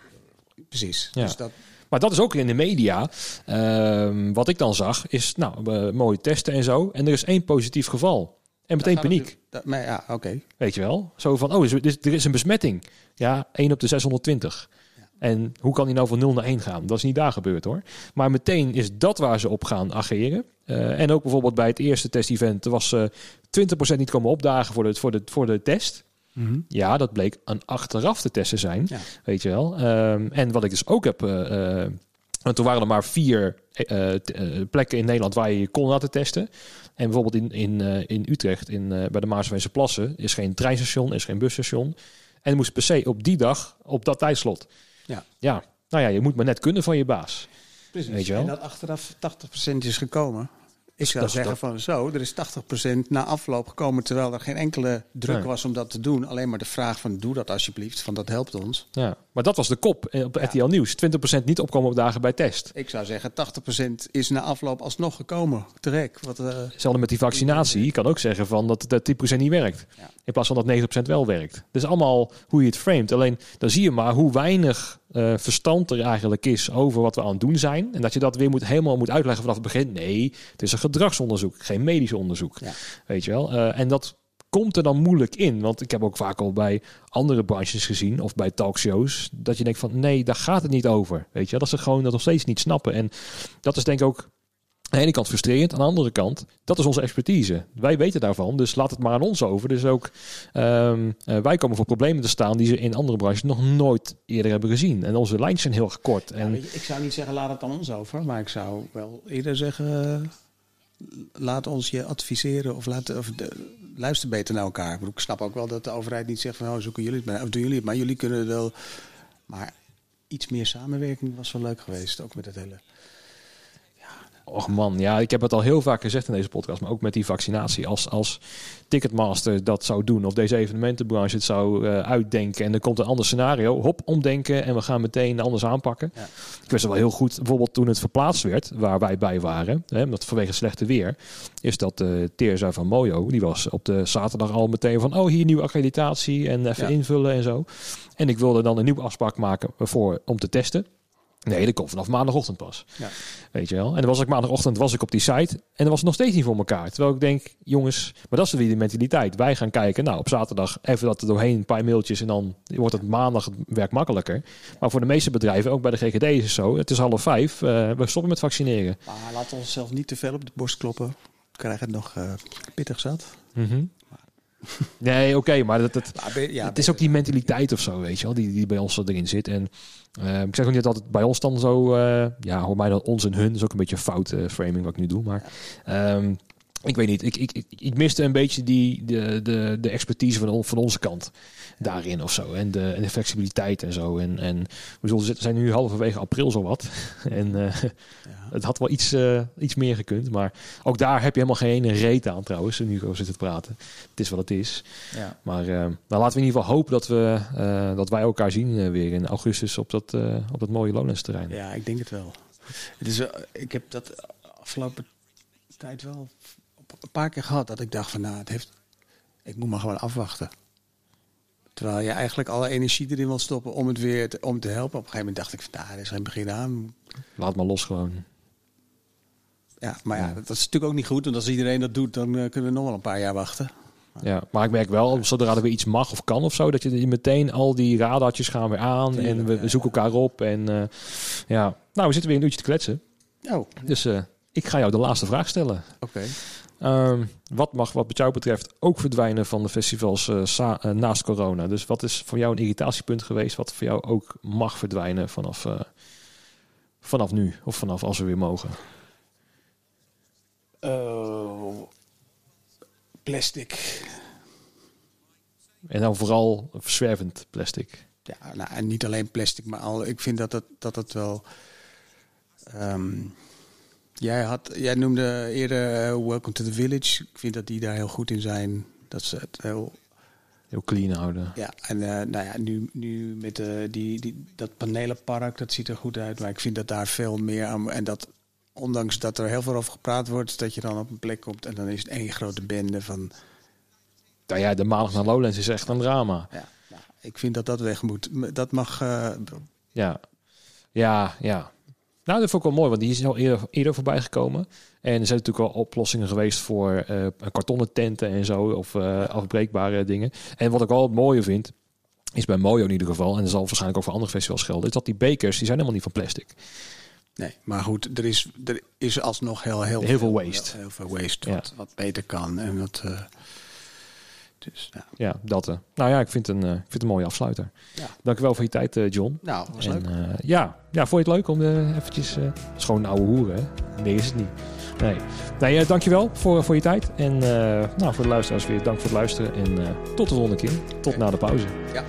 precies. Ja. Dus dat, Maar dat is ook in de media. Ehm, wat ik dan zag, is nou, eh, mooie testen en zo. En er is één positief geval. En meteen paniek. Dat, maar ja, oké. Weet je wel? Zo van, oh, er is, er is een besmetting. Ja, 1 op de 620. En hoe kan die nou van 0 naar 1 gaan? Dat is niet daar gebeurd hoor. Maar meteen is dat waar ze op gaan ageren. Eh, en ook bijvoorbeeld bij het eerste test-event was eh 20% niet komen opdagen voor de, voor de, voor de test. Ja, dat bleek een achteraf te testen zijn. Ja. Weet je wel. Ehm, en wat ik dus ook heb. eh, want toen waren er maar vier plekken in Nederland waar je je kon laten testen. En bijvoorbeeld in, in, in Utrecht, in, bij de Maaswijze Plassen, is geen treinstation, is geen busstation. En moest per se op die dag, op dat tijdslot. Ja. ja, nou ja, je moet maar net kunnen van je baas. Precies. Weet je wel? En dat achteraf 80% is gekomen. Ik zou dat is- zeggen van zo, er is 80% na afloop gekomen... terwijl er geen enkele druk Nee. was om dat te doen. Alleen maar de vraag van doe dat alsjeblieft, van dat helpt ons. Ja, maar dat was de kop eh, op Ja. RTL Nieuws. 20% niet opkomen op dagen bij test. Ik zou zeggen 80% is na afloop alsnog gekomen. Terecht. Wat, eh, Hetzelfde met die vaccinatie. Je kan ook zeggen van dat dat 10% niet werkt. Ja. In plaats van dat 90% wel werkt. Dus allemaal hoe je het framet. Alleen dan zie je maar hoe weinig eh, verstand er eigenlijk is over wat we aan het doen zijn. En dat je dat weer moet, helemaal moet uitleggen vanaf het begin. Nee, het is een gedragsonderzoek, geen medisch onderzoek. Ja. Weet je wel? Eh, en dat komt er dan moeilijk in. Want ik heb ook vaak al bij andere branches gezien of bij talkshows. Dat je denkt van nee, daar gaat het niet over. Weet je? Dat ze gewoon dat nog steeds niet snappen. En dat is denk ik ook aan de ene kant frustrerend. Aan de andere kant, dat is onze expertise. Wij weten daarvan, dus laat het maar aan ons over. Dus ook ehm, eh, wij komen voor problemen te staan die ze in andere branches nog nooit eerder hebben gezien. En onze lijntjes zijn heel kort. En je, ik zou niet zeggen laat het aan ons over. Maar ik zou wel eerder zeggen... eh, laat ons je adviseren of, laat, of de, luister beter naar elkaar. Ik snap ook wel dat de overheid niet zegt van... Oh, zoeken jullie het maar, of doen jullie het maar. Jullie kunnen wel... Maar iets meer samenwerking was wel leuk geweest. Ook met het hele... Och man, ja, ik heb het al heel vaak gezegd in deze podcast, maar ook met die vaccinatie. Als, als Ticketmaster dat zou doen, of deze evenementenbranche het zou eh, uitdenken en er komt een ander scenario, hop, omdenken en we gaan meteen anders aanpakken. Ja. Ik wist wel heel goed, bijvoorbeeld toen het verplaatst werd, waar wij bij waren, hè, omdat vanwege slechte weer, is dat uh, Teerza van Mojo, die was op de zaterdag al meteen van, oh hier nieuwe accreditatie en even Ja. invullen en zo. En ik wilde dan een nieuwe afspraak maken voor, om te testen. Nee, dat komt vanaf maandagochtend pas. Ja. Weet je wel. En dan was ik maandagochtend was ik op die site en dan was het nog steeds niet voor elkaar. Terwijl ik denk, jongens, maar dat is weer die mentaliteit. Wij gaan kijken, nou op zaterdag even dat er doorheen een paar mailtjes en dan wordt het maandag het werk makkelijker. Maar voor de meeste bedrijven, ook bij de GGD is het zo. Het is half vijf, eh, we stoppen met vaccineren. Maar laten we onszelf niet te veel op de borst kloppen. We krijgen het nog eh, pittig zat. Mhm. Nee, oké, maar dat, dat, Maar ben- ja, het is ook die mentaliteit of zo, weet je wel, die, die bij ons erin zit. En eh, ik zeg ook niet dat het bij ons dan zo, eh, ja, hoor mij dan ons en hun, dat is ook een beetje een foute framing wat ik nu doe, maar ehm, ik weet niet, ik, ik, ik, ik miste een beetje die, de, de, de expertise van, on- van onze kant daarin of zo. En de, en de flexibiliteit en zo. En, en we zullen zijn nu halverwege april zo wat. En eh, ja. het had wel iets, eh, iets meer gekund. Maar ook daar heb je helemaal geen reet aan trouwens. Nu zo zitten te praten. Het is wat het is. Ja. Maar nou, laten we in ieder geval hopen dat, we, dat wij elkaar zien weer in augustus op dat, op dat mooie Lowlands terrein. Ja, ik denk het wel. Het is, ik heb dat afgelopen tijd wel een paar keer gehad dat ik dacht van nou, het heeft, ik moet maar gewoon afwachten. Terwijl je eigenlijk alle energie erin wil stoppen om het weer te, om te helpen. Op een gegeven moment dacht ik van nou, er is geen begin aan. Laat maar los gewoon. Ja, maar ja, dat is natuurlijk ook niet goed. Want als iedereen dat doet, dan eh, kunnen we nog wel een paar jaar wachten. Ja, maar ik merk wel, zodra er weer iets mag of kan of zo, dat je meteen al die radartjes gaan weer aan en we zoeken elkaar op. En eh, ja, nou, we zitten weer een uurtje te kletsen. Oh, Dus eh, ik ga jou de laatste vraag stellen. oké. Ehm, wat mag wat jou betreft ook verdwijnen van de festivals eh, sa- eh, naast corona? Dus wat is voor jou een irritatiepunt geweest wat voor jou ook mag verdwijnen vanaf, eh, vanaf nu of vanaf als we weer mogen? Plastic. En dan vooral zwervend plastic. Ja, nou, en niet alleen plastic, maar al. Ik vind dat het, dat het wel. ehm, jij, had, jij noemde eerder eh, Welcome to the Village. Ik vind dat die daar heel goed in zijn. Dat ze het heel. Heel clean houden. Ja, en eh, nou ja, nu, nu met eh, die, die, dat panelenpark, dat ziet er goed uit. Maar ik vind dat daar veel meer aan. En dat, ondanks dat er heel veel over gepraat wordt, dat je dan op een plek komt en dan is het één grote bende van. Nou ja, de maandag naar Lowlands is echt een drama. Ja, nou, ik vind dat dat weg moet. Dat mag. Ja, ja, ja. Nou, dat vond ik wel mooi, want die is al eerder, eerder voorbij gekomen. En er zijn natuurlijk wel oplossingen geweest voor eh, kartonnen tenten en zo, of eh, afbreekbare dingen. En wat ik wel het mooie vind, is bij Mojo in ieder geval, en dat zal waarschijnlijk ook voor andere festivals gelden, is dat die bekers, die zijn helemaal niet van plastic. Nee, maar goed, er is, er is alsnog heel, heel, Heel veel waste. Heel, veel waste, Ja. wat, wat beter kan. En wat, eh, dus, ja. Ja, dat. eh. Nou ja, ik vind, een, eh, ik vind het een mooie afsluiter. Ja. Dankjewel voor je tijd, eh, John. Nou, was En, leuk. ja, ja, vond je het leuk om eventjes... eh, het is gewoon een oude hoeren, hè? Nee, is het niet. Nee, nee dankjewel voor, voor je tijd. En nou, voor de luisteraars weer dank voor het luisteren. En tot de volgende keer. Tot na de pauze. Ja.